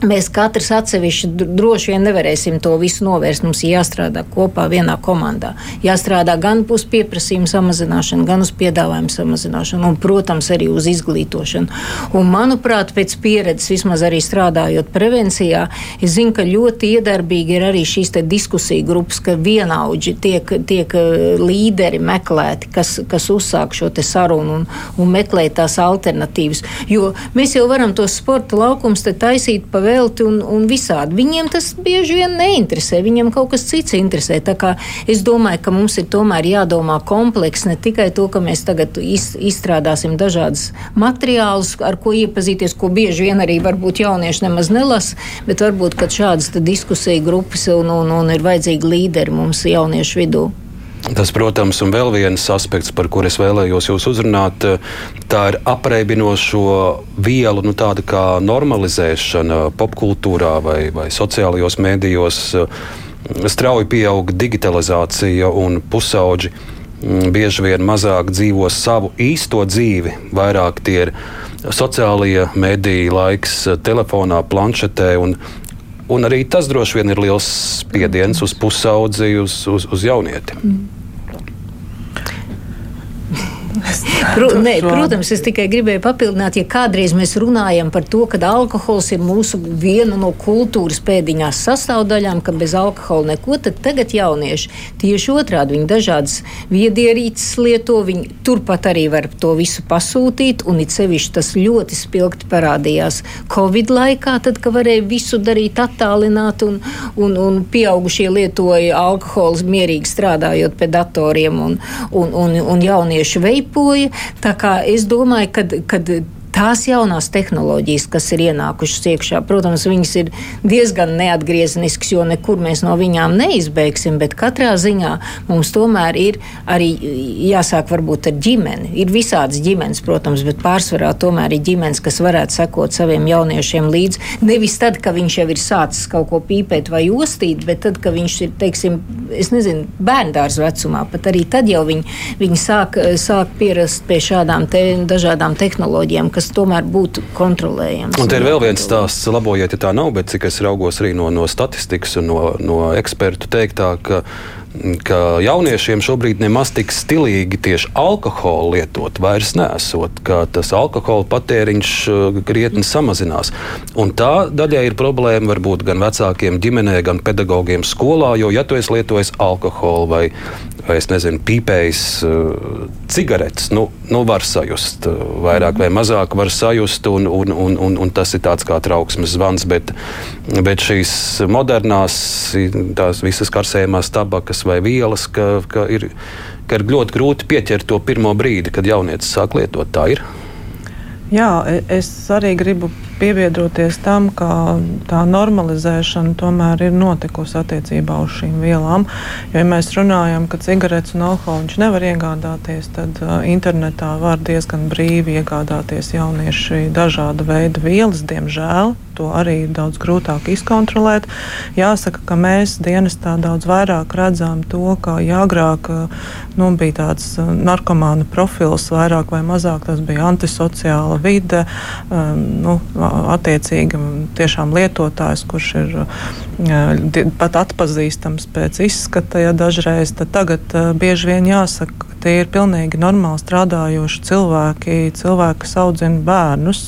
Mēs katrs atsevišķi droši vien nevarēsim to visu novērst. Mums ir jāstrādā kopā vienā komandā. Jāstrādā gan uz pieprasījuma samazināšanu, gan uz piedāvājuma samazināšanu, un, protams, arī uz izglītošanu. Un, manuprāt, pēc pieredzes, vismaz arī strādājot prevencijā, es zinu, ka ļoti iedarbīgi ir arī šīs diskusiju grupas, ka vienaudži tiek, tiek eh, līderi meklēti, kas, kas uzsāk šo sarunu un, un meklē tās alternatīvas. Jo mēs jau varam tos sporta laukumus taisīt pa velti un, un visādi. Viņiem tas bieži vien neinteresē, viņiem kaut kas cits interesē. Tā kā es domāju, ka mums ir tomēr jādomā kompleks, ne tikai to, ka mēs tagad iz, izstrādāsim dažādas materiālus, ar ko iepazīties, ko bieži vien arī varbūt jaunieši nemaz nelasa, bet varbūt, ka šādas diskusiju grupas un, un, un ir vajadzīgi līderi mums jauniešu vidū. Tas, protams, un vēl viens aspekts, par kur es vēlējos jūs uzrunāt, tā ir apreibinošo vielu nu, kā normalizēšana popkultūrā vai, vai sociālajos mēdījos. Strauji pieaug digitalizācija un pusauģi mm, bieži vien mazāk dzīvo savu īsto dzīvi, vairāk tie ir sociālie mediji, laiks telefonā, planšetē. Un, un arī tas droši vien ir liels spiediens uz pusaudzi, uz, uz, uz jaunieti. Mm. (laughs) Pro, nē, protams, es tikai gribēju papildināt, ja kādreiz mēs runājam par to, ka alkohols ir mūsu viena no kultūras pēdiņās sastāvdaļām, ka bez alkohola neko, tad tagad jaunieši tieši otrādi viņi dažādas viedierīces lieto, viņi turpat arī var to visu pasūtīt, un it sevišķi tas ļoti spilgti parādījās Covid laikā, tad, ka varēja visu darīt attālināt, un, un, un pieaugušie lietoja alkoholu mierīgi strādājot pie datoriem, un, un, un, un jaunieši veidoja veipoja. Tā kā es domāju, ka tās jaunās tehnoloģijas, kas ir ienākušas iekšā, protams, viņas ir diezgan neatgriezniskas, jo nekur mēs no viņām neizbeigsim, bet katrā ziņā mums tomēr ir arī jāsāk varbūt ar ģimeni. Ir visādas ģimenes, protams, bet pārsvarā tomēr ir ģimenes, kas varētu sekot saviem jauniešiem līdzi. Nevis tad, kad viņš jau ir sācis kaut ko pīpēt vai ostīt, bet tad, kad viņš ir, teiksim, es nezinu, bērndārs vecumā, pat arī tad jau viņi, viņi sāk, sāk pierast pie šādām te, dažādām tehnoloģijām, kas tomēr būtu kontrolējams. Un te ir vēl viens stāsts, labojiet, ja tā nav, bet cik es raugos arī no, no statistikas un no, no ekspertu teiktā, ka ka jauniešiem šobrīd nemaz tik stilīgi tieši alkoholu lietot vairs nesot, ka tas alkohola patēriņš uh, krietni samazinās. Un tā daļai ir problēma varbūt gan vecākiem ģimenē, gan pedagogiem skolā, jo ja tu esi lietojis alkoholu vai vai es nezinu, pīpējis uh, cigaretes, nu, nu var sajust, uh, vairāk vai mazāk var sajust, un, un, un, un, un tas ir tāds kā trauksmes zvans, bet, bet šīs modernās, tās visas karsējumās tabakas vai vielas, ka, ka ir, ka ir ļoti grūti pieķert to pirmo brīdi, kad jaunietis sāk lietot. Tā ir. Jā, e, es arī gribu pievienoties tam, ka tā normalizēšana tomēr ir notikusi attiecībā uz šīm vielām. Jo, ja mēs runājam, ka cigaretes un alkoholu viņš nevar iegādāties, tad uh, internetā var diezgan brīvi iegādāties jaunieši dažāda veida vielas, diemžēl. To arī ir daudz grūtāk izkontrolēt. Jāsaka, ka mēs dienestā daudz vairāk redzam to, ka agrāk nu, bija tāds narkomāna profils, vairāk vai mazāk tas bija antisociāla vide, um, nu, attiecīgi tiešām lietotājs, kurš ir pat atpazīstams pēc izskata, ja dažreiz, tad tagad bieži vien jāsaka, Tie ir pilnīgi normāli strādājoši cilvēki, cilvēki, kas audzina bērnus.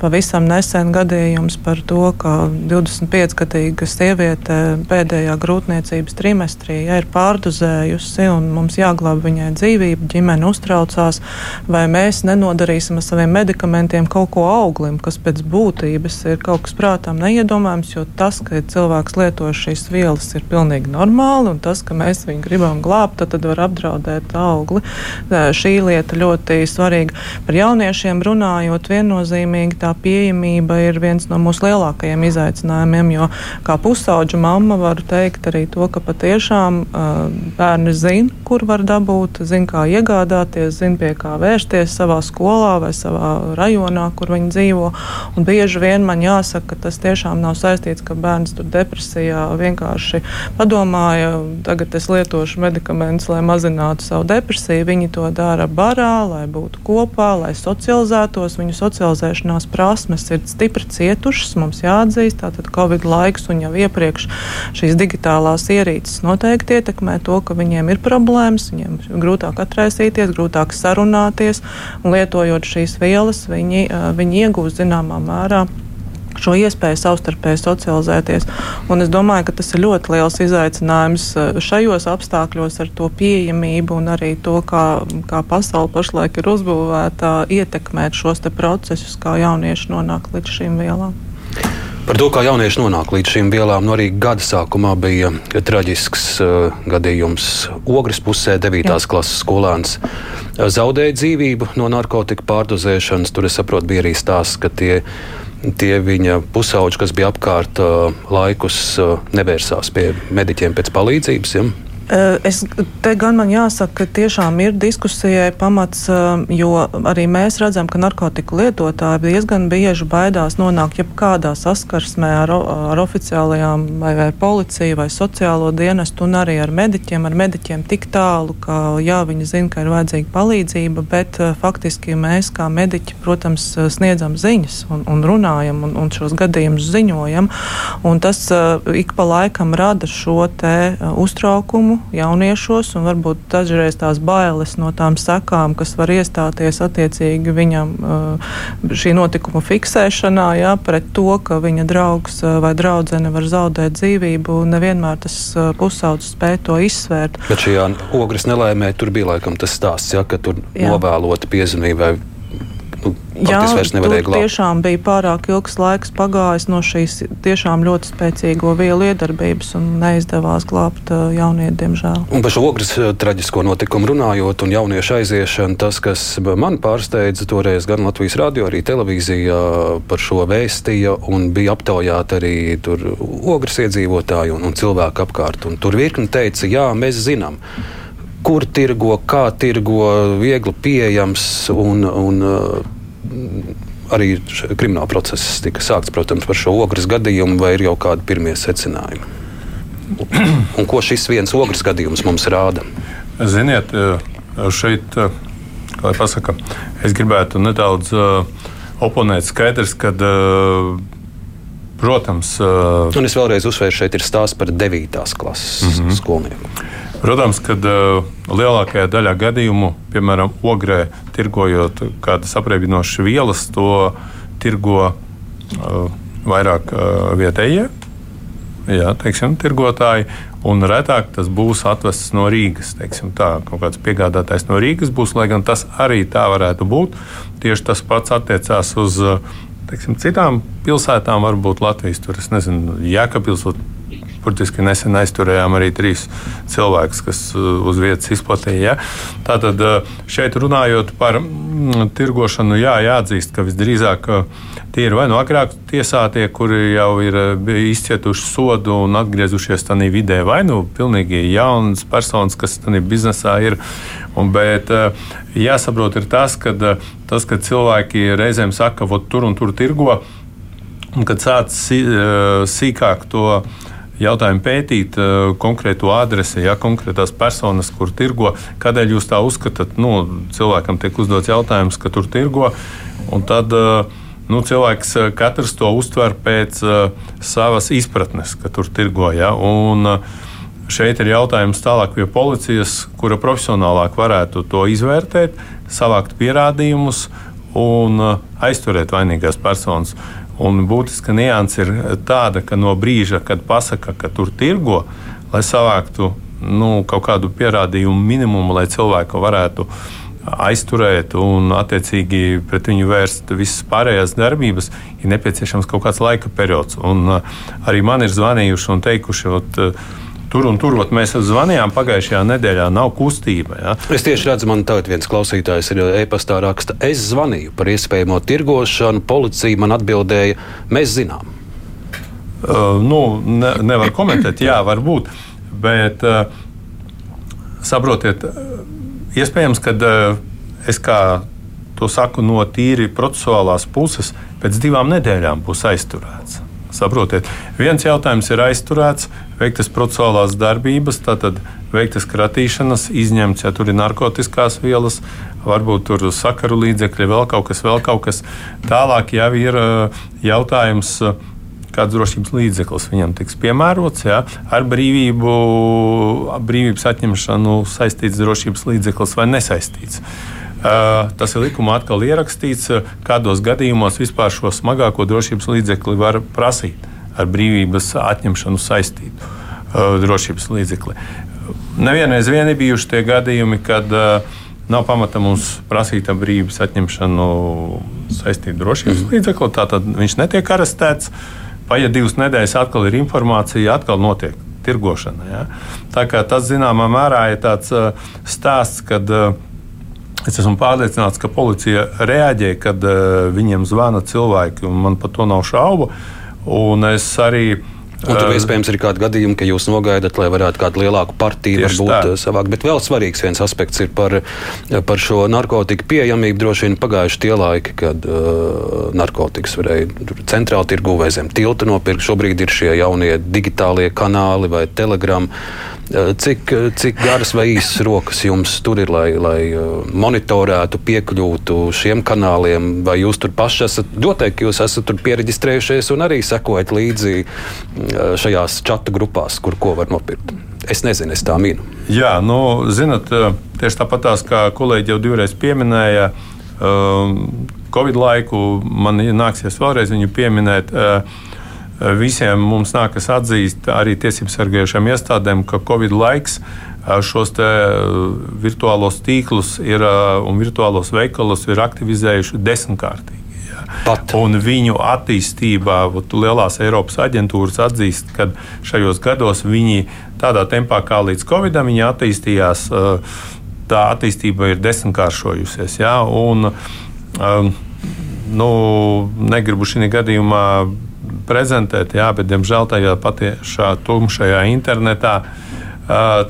Pavisam nesen gadījums par to, ka 25-gadīga sieviete pēdējā grūtniecības trimestrī ja, ir pārdozējusi un mums jāglāb viņai dzīvība, ģimene uztraucās, vai mēs nenodarīsim ar saviem medikamentiem kaut ko auglim, kas pēc būtības ir kaut kas prātām neiedomājams, jo tas, ka cilvēks lieto šīs vielas, ir pilnīgi normāli, un tas, ka mēs viņu gribam glābt, tad, tad var apdraudēt augli. Šī lieta ļoti svarīga. Par jauniešiem runājot, viennozīmīgi tā pieejamība ir viens no mūsu lielākajiem izaicinājumiem, jo kā pusauģa mamma varu teikt arī to, ka patiešām bērni zina, kur var dabūt, zina, kā iegādāties, zina, pie kā vērsties savā skolā vai savā rajonā, kur viņi dzīvo. Un bieži vien man jāsaka, ka tas tiešām nav saistīts, ka bērns tur depresijā vienkārši padomāja, tagad es lietošu medikamentus, lai mazinātu savu savu depresiju, viņi to dara barā, lai būtu kopā, lai socializētos. Viņu socializēšanās prasmes ir stipri cietušas, mums jāatzīst. Tātad Covid laiks un jau iepriekš šīs digitālās ierīces noteikti ietekmē to, ka viņiem ir problēmas, viņiem ir grūtāk atraisīties, grūtāk sarunāties, un lietojot šīs vielas, viņi, viņi iegūst zināmā mērā šo iespēju savstarpēji socializēties. Un es domāju, ka tas ir ļoti liels izaicinājums eh, šajos apstākļos ar to pieejamību un arī to, kā, kā pasaule pašlaik ir uzbūvēta, ietekmēt šos procesus, kā jaunieši nonāk līdz šīm vielām. Par to, kā jaunieši nonāk līdz šīm vielām, nu arī gada sākumā bija traģisks uh, gadījums Ogres pusē. 9. Jā. klases skolēns zaudēja dzīvību no narkotiku pārdozēšanas. Tur es saprotu, bija arī stāsts, ka tie tie viņa pusauģi, kas bija apkārt, laikus nevērsās pie mediķiem pēc palīdzības. Ja? Eh, es, te gan man jāsaka, ka tiešām ir diskusijai pamats, eh, jo arī mēs redzam, ka narkotiku lietotāji diezgan bieži baidās nonākt jebkādā saskarsmē ar, ar oficiālajām vai, vai policiju vai sociālo dienestu un arī ar mediķiem. Ar mediķiem tik tālu, ka jā, viņi zina, ka ir vajadzīga palīdzība, bet eh, faktiski mēs kā mediķi, protams, sniedzam ziņas un, un runājam un, un šos gadījumus ziņojam. Un tas ik pa laikam rada šo te uztraukumu jauniešos, un varbūt dažreiz tās bailes no tām sekām, kas var iestāties attiecīgi viņam uh, šī notikuma fiksēšanā, jā, pret to, ka viņa draugs uh, vai draudzene var zaudēt dzīvību, nevienmēr tas uh, pusaudzis spēj to izsvērt. Bet šajā ogres nelaimē tur bija laikam tas stāsts, ja, ka tur jā. novēlota piezemība nu, Jā, tur tiešām bija pārāk ilgs laiks pagājis no šīs tiešām ļoti spēcīgo vielu iedarbības un neizdevās glābt jaunieti, diemžēl. Un par šo ogres traģisko notikumu runājot un jauniešu aiziešanu, tas, kas man pārsteidza toreiz gan Latvijas radio, arī televīzijā par šo vēstīja un bija aptaujāti arī tur ogres iedzīvotāji un, un cilvēki apkārt. Un tur virkni teica, jā, mēs zinām kur tirgo, kā tirgo, viegli pieejams un, un arī krimināla process tika sākts, protams, par šo ogres gadījumu, vai ir jau kādi pirmie secinājumi? (clears throat) Un ko šis viens ogres gadījums mums rāda? Ziniet, šeit, kā jau pasaka, es gribētu nedaudz oponēt skaidrs, ka Protams, uh, un es vēlreiz uzsvēru, šeit ir stāsts par 9. klases mm -hmm. skolnieku. Protams, ka uh, lielākajā daļā gadījumu, piemēram, ogrē, tirgojot kādas apreibinošas vielas, to tirgo uh, vairāk uh, vietējie jā, teiksim, tirgotāji. un retāk tas būs atvests no Rīgas. Tā, kaut kāds piegādātājs no Rīgas būs, lai gan tas arī tā varētu būt. Tieši tas pats attiecās uz teiksim, citām pilsētām, varbūt Latvijas tur, es nezinu, Jēkabils Burtiski nesen aizturējām arī trīs cilvēkus, kas uh, uz vietas izplatīja. Ja? Tātad uh, šeit runājot par mm, tirgošanu, jā, jāatzīst, ka visdrīzāk uh, tie ir vai nu no agrāk tiesātie, kuri jau ir izcietuši sodu un atgriezušies tajā vidē, vai nu pilnīgi jaunas personas, kas tajā biznesā ir. Un, bet jāsaprot, ir tas, ka, tas, ka cilvēki reizēm saka, ka tur un tur tirgo, un kad sāc sīkāk to jautājumu pētīt uh, konkrēto adresi, ja konkrētās personas, kur tirgo. Kādēļ jūs tā uzskatāt? Nu, cilvēkam tiek uzdots jautājums, ka tur tirgo. Un tad uh, nu, cilvēks uh, katrs to uztver pēc uh, savas izpratnes, ka tur tirgo. Ja? Un, uh, Šeit ir jautājums tālāk pie policijas, kura profesionālāk varētu to izvērtēt, savākt pierādījumus un aizturēt vainīgās personas. Un būtiska nianse ir tāda, ka no brīža, kad pasaka, ka tur tirgo, lai savāktu nu, kaut kādu pierādījumu minimumu, lai cilvēku varētu aizturēt un attiecīgi pret viņu vērst visas pārējās darbības, ir nepieciešams kaut kāds laika periods. Un, uh, arī man ir zvanījuši un teikuši, ka tur un tur mēs zvanījām pagājušajā nedēļā, nav kustība. Ja? Es tieši redzu, man tagad viens klausītājs ir e-pastā raksta, es zvanīju par iespējamo tirgošanu, policija man atbildēja, mēs zinām. Uh, nu, ne, nevar komentēt, jā, varbūt, bet uh, saprotiet, iespējams, ka uh, es kā to saku no tīri procesuālās puses, pēc divām nedēļām būs aizturēts. Saprotiet, viens jautājums ir aizturēts, veiktas procesuālās darbības, tātad veiktas kratīšanas, izņemts, ja tur ir narkotikās vielas, varbūt tur sakaru līdzekļi, vēl kaut kas, vēl kaut kas. Tālāk jau ir uh, jautājums. Uh, kāds drošības līdzeklis viņam tiks piemērots. Ja, ar brīvību, brīvības atņemšanu saistīts drošības līdzeklis vai nesaistīts. Uh, tas ir likumā atkal ierakstīts, uh, kādos gadījumos vispār šo smagāko drošības līdzekli var prasīt ar brīvības atņemšanu saistītu uh, drošības līdzekli. Nevienreiz vien ir bijuši tie gadījumi, kad nav pamata mums prasīt brīvības atņemšanu saistītu drošības mm. līdzekli. Tātad viņš netiek arestēts. Paiet divas nedēļas, atkal ir informācija, atkal notiek tirgošana. Ja? Tā kā tas zināmā mērā ir tāds stāsts, kad uh, Es esmu pārliecināts, ka policija reaģē, kad uh, viņiem zvana cilvēki, un man par to nav šaubu. Un es arī Un tur iespējams ir kādi gadījumi, ka jūs nogaidat, lai varētu kādu lielāku partiju varbūt savākt. Bet vēl svarīgs viens aspekts ir par, par šo narkotiku pieejamību. Droši vien pagājuši tie laiki, kad uh, narkotikas varēja centrāli tirgu vai zem tilta nopirkt. Šobrīd ir šie jaunie digitālie kanāli vai telegrami. Eh, cik, cik garas vai īsas rokas jums tur ir, lai, lai eh, monitorētu, piekļūtu šiem kanāliem, vai jūs tur paši esat, noteikti jūs esat tur pieregistrējušies un arī sekojat līdzi eh, šajās čatu grupās, kur ko var nopirkt? Es nezinu, es tā minu. Jā, nu, zinat, tieši tāpat kā kolēģi jau divreiz pieminēja, Covid laiku man nāksies vēlreiz viņu pieminēt. Uh, visiem mums nākas atzīst, arī tiesību sargājušām iestādēm, ka Covid laiks šos virtuālos tīklus ir, un virtuālos veikalus ir aktivizējuši desmitkārtīgi. Pat. Un viņu attīstībā lielās Eiropas aģentūras atzīst, ka šajos gados viņi tādā tempā kā līdz Covidam attīstījās. Tā attīstība ir desmitkāršojusies. Ja? Un, nu, negribu šī gadījumā prezentēt, jā, bet diemžēl tajā patiešā tumšajā internetā. Uh,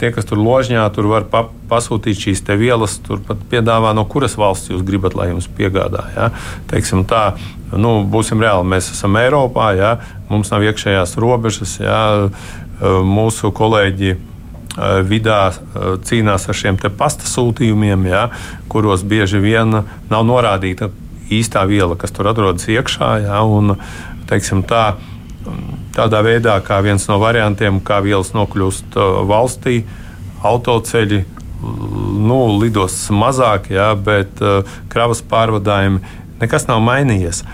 tie, kas tur ložņā, tur var pa, pasūtīt šīs vielas, turpat piedāvā, no kuras valsts jūs gribat, lai jums piegādā. Ja? Teiksim tā, nu, būsim reāli, mēs esam Eiropā, ja? mums nav iekšējās robežas, ja? mūsu kolēģi vidā cīnās ar šiem pasta sūtījumiem, ja? kuros bieži vien nav norādīta īstā viela, kas tur atrodas iekšā. Ja? Un, teiksim, tā, tādā veidā, kā viens no variantiem, kā vielas nokļūst uh, valstī, autoceļi. Nu, lidostas mazāk, jā, bet uh, kravas pārvadājumi nekas nav mainījies.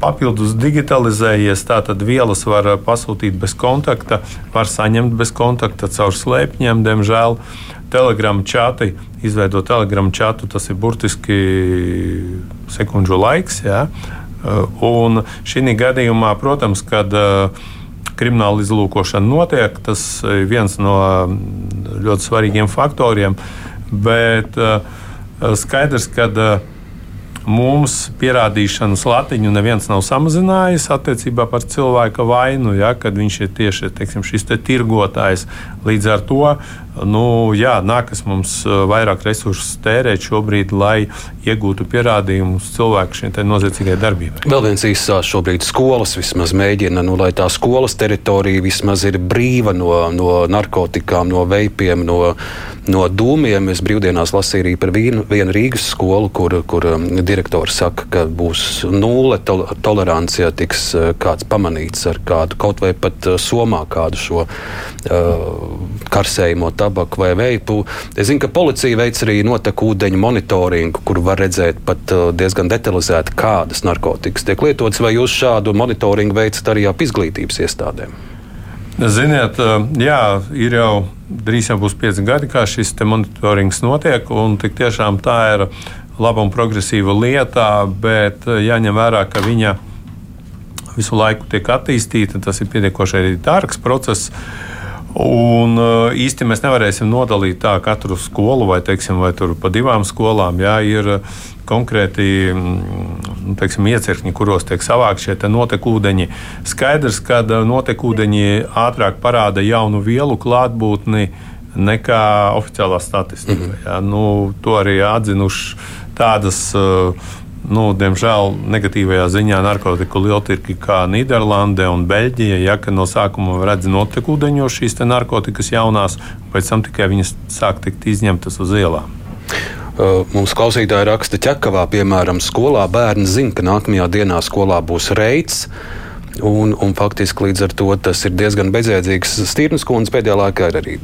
papildus digitalizējies. Tātad vielas var pasūtīt bez kontakta, var saņemt bez kontakta caur slēpņiem, diemžēl. Telegram čati, izveidot telegramu čatu, tas ir burtiski sekundžu laiks. Ja? Un šī gadījumā, protams, kad krimināla izlūkošana notiek, tas ir viens no ļoti svarīgiem faktoriem. Bet skaidrs, ka mums pierādīšanas latiņu neviens nav samazinājis attiecībā par cilvēka vainu, ja, kad viņš ir tieši teiksim, šis te tirgotājs. Līdz ar to nu, jā, nākas mums uh, vairāk resursu tērēt šobrīd, lai iegūtu pierādījumus cilvēku šai noziedzīgai darbībai. Vēl viens īsās šobrīd skolas vismaz mēģina, nu, lai tā skolas teritorija vismaz ir brīva no, no narkotikām, no veipiem, no, no dūmiem. Es brīvdienās lasīju arī par vienu, vienu Rīgas skolu, kur, kur um, direktors saka, ka būs nulle tol tolerants, ja tiks uh, kāds pamanīts ar kādu kaut vai pat uh, somā kādu šo uh, karsējumu tabaku vai veipu. Es zinu, ka policija veic arī noteku ūdeņu monitoringu, kur var redzēt pat uh, diezgan detalizēti, kādas narkotikas tiek lietotas. Vai jūs šādu monitoringu veicat arī ap izglītības iestādēm? Ziniet, uh, jā, ir jau drīz jau būs pieci gadi, kā šis monitorings notiek. Tik tiešām tā ir laba un progresīva lieta, bet uh, jāņem vērā, ka viņa visu laiku tiek attīstīta. Tas ir pietiekoši arī dārgs process. Un uh, īsti mēs nevarēsim nodalīt tā katru skolu vai, teiksim, vai pa divām skolām. Jā, ir uh, konkrēti mm, nu, teiksim, iecirkņi, kuros tiek savākti šie notekūdeņi. Skaidrs, ka uh, notekūdeņi ātrāk parāda jaunu vielu klātbūtni nekā oficiālā statistika. Mm -hmm. Jā, nu, to arī atzinuši tādas. Uh, nu, diemžēl negatīvajā ziņā narkotiku lieltirgi kā Nīderlande un Beļģija, ja no sākuma redz notekūdeņos šīs narkotikas jaunās, pēc tam tikai viņas sāk tikt izņemtas uz ielām. Mums klausītāji raksta, ka ķekavā, piemēram, skolā bērni zina, ka nākamajā dienā skolā būs reids. Un, un faktiski līdz ar to tas ir diezgan bezjēdzīgs. Stīrnas kundze pēdējā laikā ir arī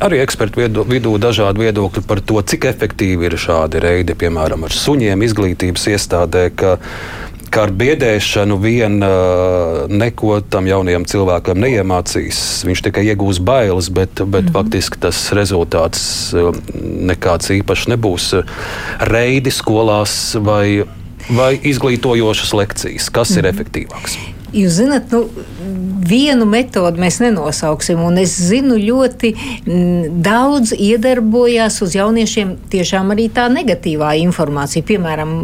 arī ekspertu viedo, vidū dažādi viedokļi par to, cik efektīvi ir šādi reidi, piemēram, ar suņiem izglītības iestādē. Ka, ka ar biedēšanu vien neko tam jaunajam cilvēkam neiemācīs. Viņš tikai iegūs bailes, bet, bet mm -hmm. faktiski tas rezultāts nekāds īpašs nebūs. Reidi skolās vai, vai izglītojošas lekcijas, kas mm -hmm. ir mhm. efektīvāks? Jūs zināt, nu, vienu metodi mēs nenosauksim, un es zinu, ļoti daudz iedarbojās uz jauniešiem tiešām arī tā negatīvā informācija. Piemēram,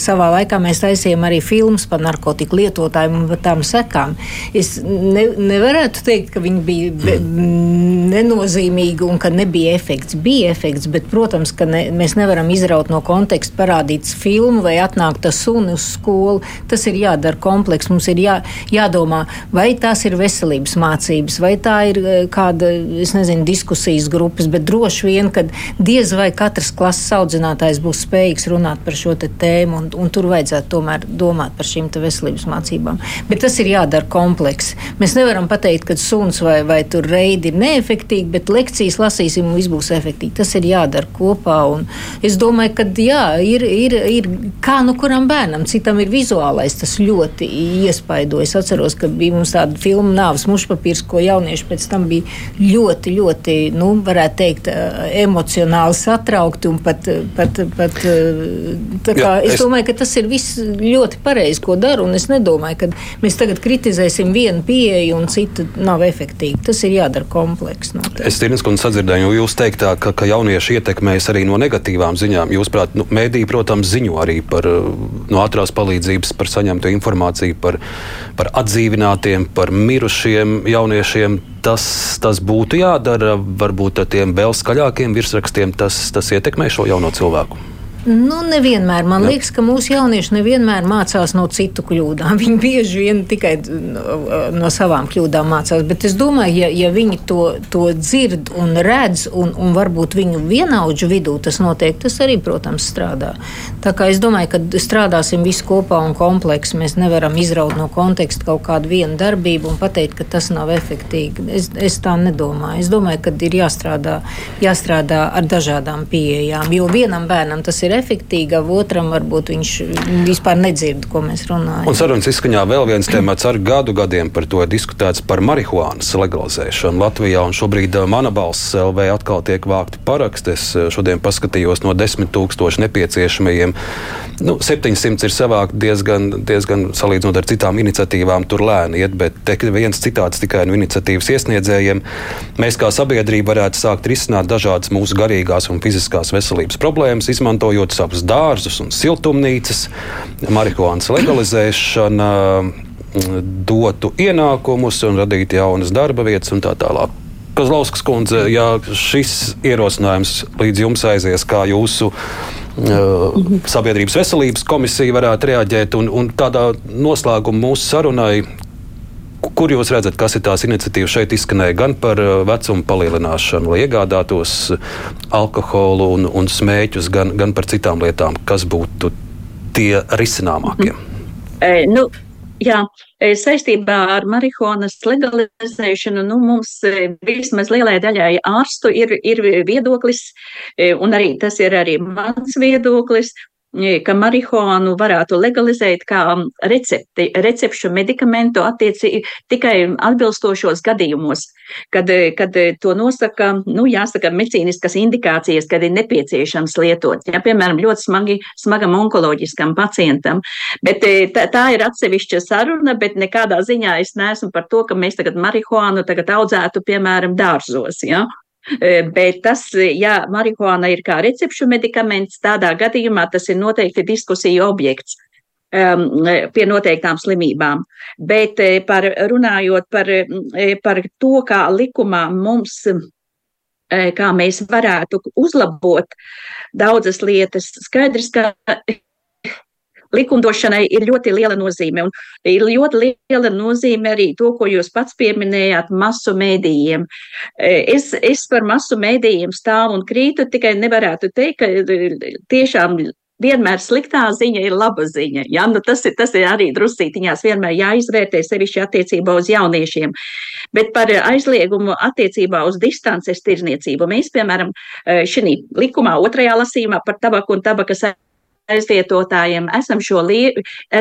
savā laikā mēs taisījām arī filmas par narkotiku lietotājiem un tām sekām. Es ne, nevarētu teikt, ka viņi bija be, nenozīmīgi un ka nebija efekts. Bija efekts, bet, protams, ka ne, mēs nevaram izraut no konteksta parādīt filmu vai atnākt ar suni uz skolu. Tas ir jādara kompleks. Mums ir jā, jādomā, vai tās ir veselības mācības, vai tā ir eh, kāda, es nezinu, diskusijas grupas, bet droši vien, ka diez vai katrs klases audzinātājs būs spējīgs runāt par šo tēmu, un, un tur vajadzētu tomēr domāt par šīm veselības mācībām. Bet tas ir jādara kompleksi. Mēs nevaram pateikt, ka suns vai, vai tur reidi ir neefektīgi, bet lekcijas lasīsim un viss būs efektīgi. Tas ir jādara kopā. Es domāju, ka jā, ir, ir, ir kā nu kuram bērnam, citam ir vizuālais, tas ļoti iespaidojas. Es atceros, ka bija mums tāda filma Nāves mušpapīrs, ko jaunieši pēc tam bija ļoti, ļoti, nu, varētu teikt, emocionāli satraukti un pat, pat, pat tā kā Jā, es, es domāju, ka tas ir viss ļoti pareizi, ko daru, es nedomāju, ka mēs tagad kritizēsim vienu pieeju un citu nav efektīvi. Tas ir jādara kompleks. Noteikti. Es tirnas kundze sadzirdēju, jūs teiktā, ka, ka jaunieši ietekmējas arī no negatīvām ziņām. Jūs, prāt, nu, mēdī, protams, ziņo arī par no ātrās palīdzības, par saņemto informāciju, par par atdzīvinātiem, par mirušiem jauniešiem. Tas, tas būtu jādara, varbūt ar tiem vēl skaļākiem virsrakstiem, tas, tas ietekmē šo jauno cilvēku. Nu, nevienmēr. Man Jā. liekas, ka mūsu jaunieši nevienmēr mācās no citu kļūdām. (laughs) Viņi bieži vien tikai no, no savām kļūdām mācās. Bet es domāju, ja, ja viņi to, to dzird un redz, un, un varbūt viņu vienaudžu vidū tas notiek, tas arī, protams, strādā. Tā kā es domāju, ka strādāsim visi kopā un kompleksi. Mēs nevaram izraut no konteksta kaut kādu vienu darbību un pateikt, ka tas nav efektīgi. Es, es tā nedomāju. Es domāju, ka ir jāstrādā, jāstrādā ar dažādām pieejām. Jo vienam bērnam tas ir ir efektīva, otram varbūt viņš vispār nedzird, ko mēs runājam. Un sarunas izskaņā vēl viens temats ar gadu gadiem par to diskutēts par marihuānas legalizēšanu Latvijā. Šobrīd uh, mana balss LV atkal tiek vākti paraksti. Es uh, šodien paskatījos no desmit tūkstošu nepieciešamajiem. Nu, 700 ir savākt diezgan, diezgan salīdzinot ar citām iniciatīvām, tur lēni iet, bet te viens citāts tikai no iniciatīvas iesniedzējiem. Mēs kā sabiedrība varētu sākt risināt dažādas mūsu garīgās un fiziskās veselības problēmas, izmantojot savus dārzus un siltumnīcas. Marihuānas legalizēšana dotu ienākumus un radītu jaunas darba vietas un tā tālāk. Kozlauskas kundze, ja šis ierosinājums līdz jums aizies, kā jūsu uh, sabiedrības veselības komisija varētu reaģēt, un, un tādā noslēguma mūsu sarunai, Kur jūs redzat, kas ir tās iniciatīvas? Šeit izskanēja gan par uh, vecumu palielināšanu, lai iegādātos alkoholu un, un smēķus, gan, gan par citām lietām, kas būtu tie risināmākie? E, nu, jā, saistībā ar marihuānas legalizēšanu nu, mums vismaz lielai daļai ārstu ir, ir viedoklis, un arī tas ir arī mans viedoklis, ka marihuānu varētu legalizēt kā recepti, recepšu medikamentu attieci tikai atbilstošos gadījumos, kad, kad to nosaka, nu, jāsaka, medicīniskas indikācijas, kad ir nepieciešams lietot. Ja, piemēram, ļoti smagi, smagam onkoloģiskam pacientam. Bet tā, tā ir atsevišķa saruna, bet nekādā ziņā es neesmu par to, ka mēs tagad marihuānu tagad audzētu, piemēram, dārzos. Ja? Bet tas, ja marihuāna ir kā recepšu medikaments, tādā gadījumā tas ir noteikti diskusiju objekts um, pie noteiktām slimībām. Bet par, runājot par, par to, kā likumā mums kā mēs varētu uzlabot daudzas lietas. Skaidrs, ka likumdošanai ir ļoti liela nozīme. Un ir ļoti liela nozīme arī to, ko jūs pats pieminējāt, masu mēdījiem. E, es, es par masu mēdījiem stāvu un krītu, tikai nevarētu teikt, ka e, tiešām vienmēr sliktā ziņa ir laba ziņa. Ja? Nu, tas, ir, tas ir arī drusītiņās vienmēr jāizvērtē sevišķi attiecībā uz jauniešiem. Bet par aizliegumu attiecībā uz distances tirzniecību mēs, piemēram, e, šī likumā otrajā lasījumā par tabaku un tabakas aizvietotājiem esam šo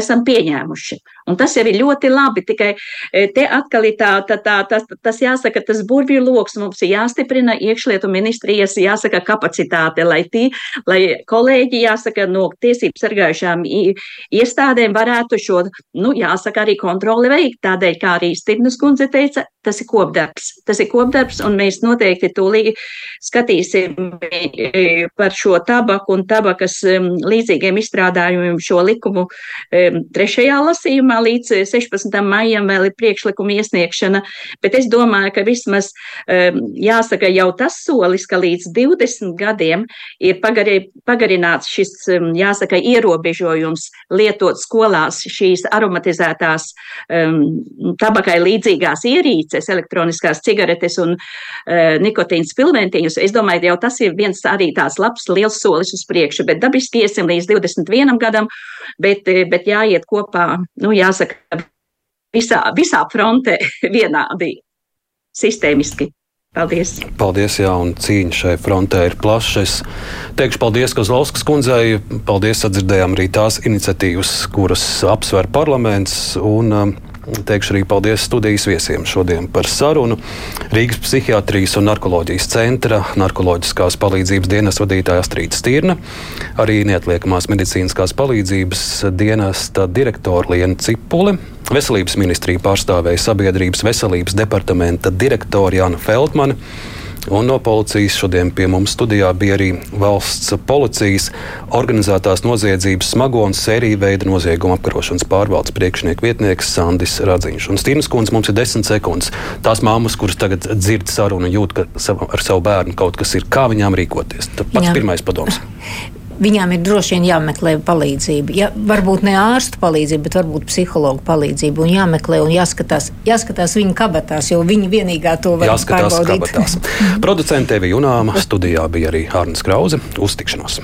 esam pieņēmuši. Un tas jau ir ļoti labi, tikai e, te atkal ir tā, tā, tā, tas, tas jāsaka, tas burvju loks mums ir jāstiprina iekšlietu ministrijas, jāsaka, kapacitāte, lai tī, lai kolēģi, jāsaka, no tiesību sargājušām iestādēm varētu šo, nu, jāsaka, arī kontroli veikt. Tādēļ, kā arī Stirnas kundze teica, tas ir kopdarbs. Tas ir kopdarbs, un mēs noteikti tūlīt skatīsim e, par šo tabaku un tabakas līdzīgiem izstrādājumiem šo likumu trešajā lasījumā sākumā līdz 16. Eh, maijam vēl ir priekšlikuma iesniegšana, bet es domāju, ka vismaz ehm, jāsaka jau tas solis, ka līdz 20 gadiem ir pagari, pagarināts šis, ehm, jāsaka, ierobežojums lietot skolās šīs aromatizētās um, tabakai līdzīgās ierīces, elektroniskās cigaretes un nikotīnas pilventiņus. Es domāju, jau tas ir viens arī tāds labs, liels solis uz priekšu, bet dabiski iesim līdz 21 gadam, bet, bet jāiet kopā, nu, jā, jāsaka, visā, visā frontē (laughs) vienādi sistēmiski. Paldies! Paldies, jā, un cīņa šai frontē ir plaša. Es teikšu paldies Kozlauskas kundzei. Paldies, atdzirdējām arī tās iniciatīvas, kuras apsver parlaments. Un, um, Teikšu arī paldies studijas viesiem šodien par sarunu. Rīgas psihiatrijas un narkoloģijas centra narkoloģiskās palīdzības dienas vadītāja Astrīda Stirna, arī neatliekamās medicīniskās palīdzības dienesta direktora Liena Cipule. Veselības ministrija pārstāvēja sabiedrības veselības departamenta direktora Jana Feldmana Un no policijas šodien pie mums studijā bija arī valsts policijas organizētās noziedzības smago un sēriju veida nozieguma apkarošanas pārvaldes priekšnieka vietnieks Sandis Radziņš. Un Stīnas kundze mums ir desmit sekundes. Tās māmas, kuras tagad dzird sarunu, jūt, ka ar savu bērnu kaut kas ir, kā viņām rīkoties. Tas pats Jā. pirmais padoms. (laughs) viņām ir droši vien jāmeklē palīdzība. Ja, varbūt ne ārsta palīdzība, bet varbūt psihologa palīdzība. Un jāmeklē un jāskatās, jāskatās viņa kabatās, jo viņa vienīgā to var jāskatās pārbaudīt. (laughs) Producentē bija Junāma, studijā bija arī Hārnas Krause. Uz tikšanos!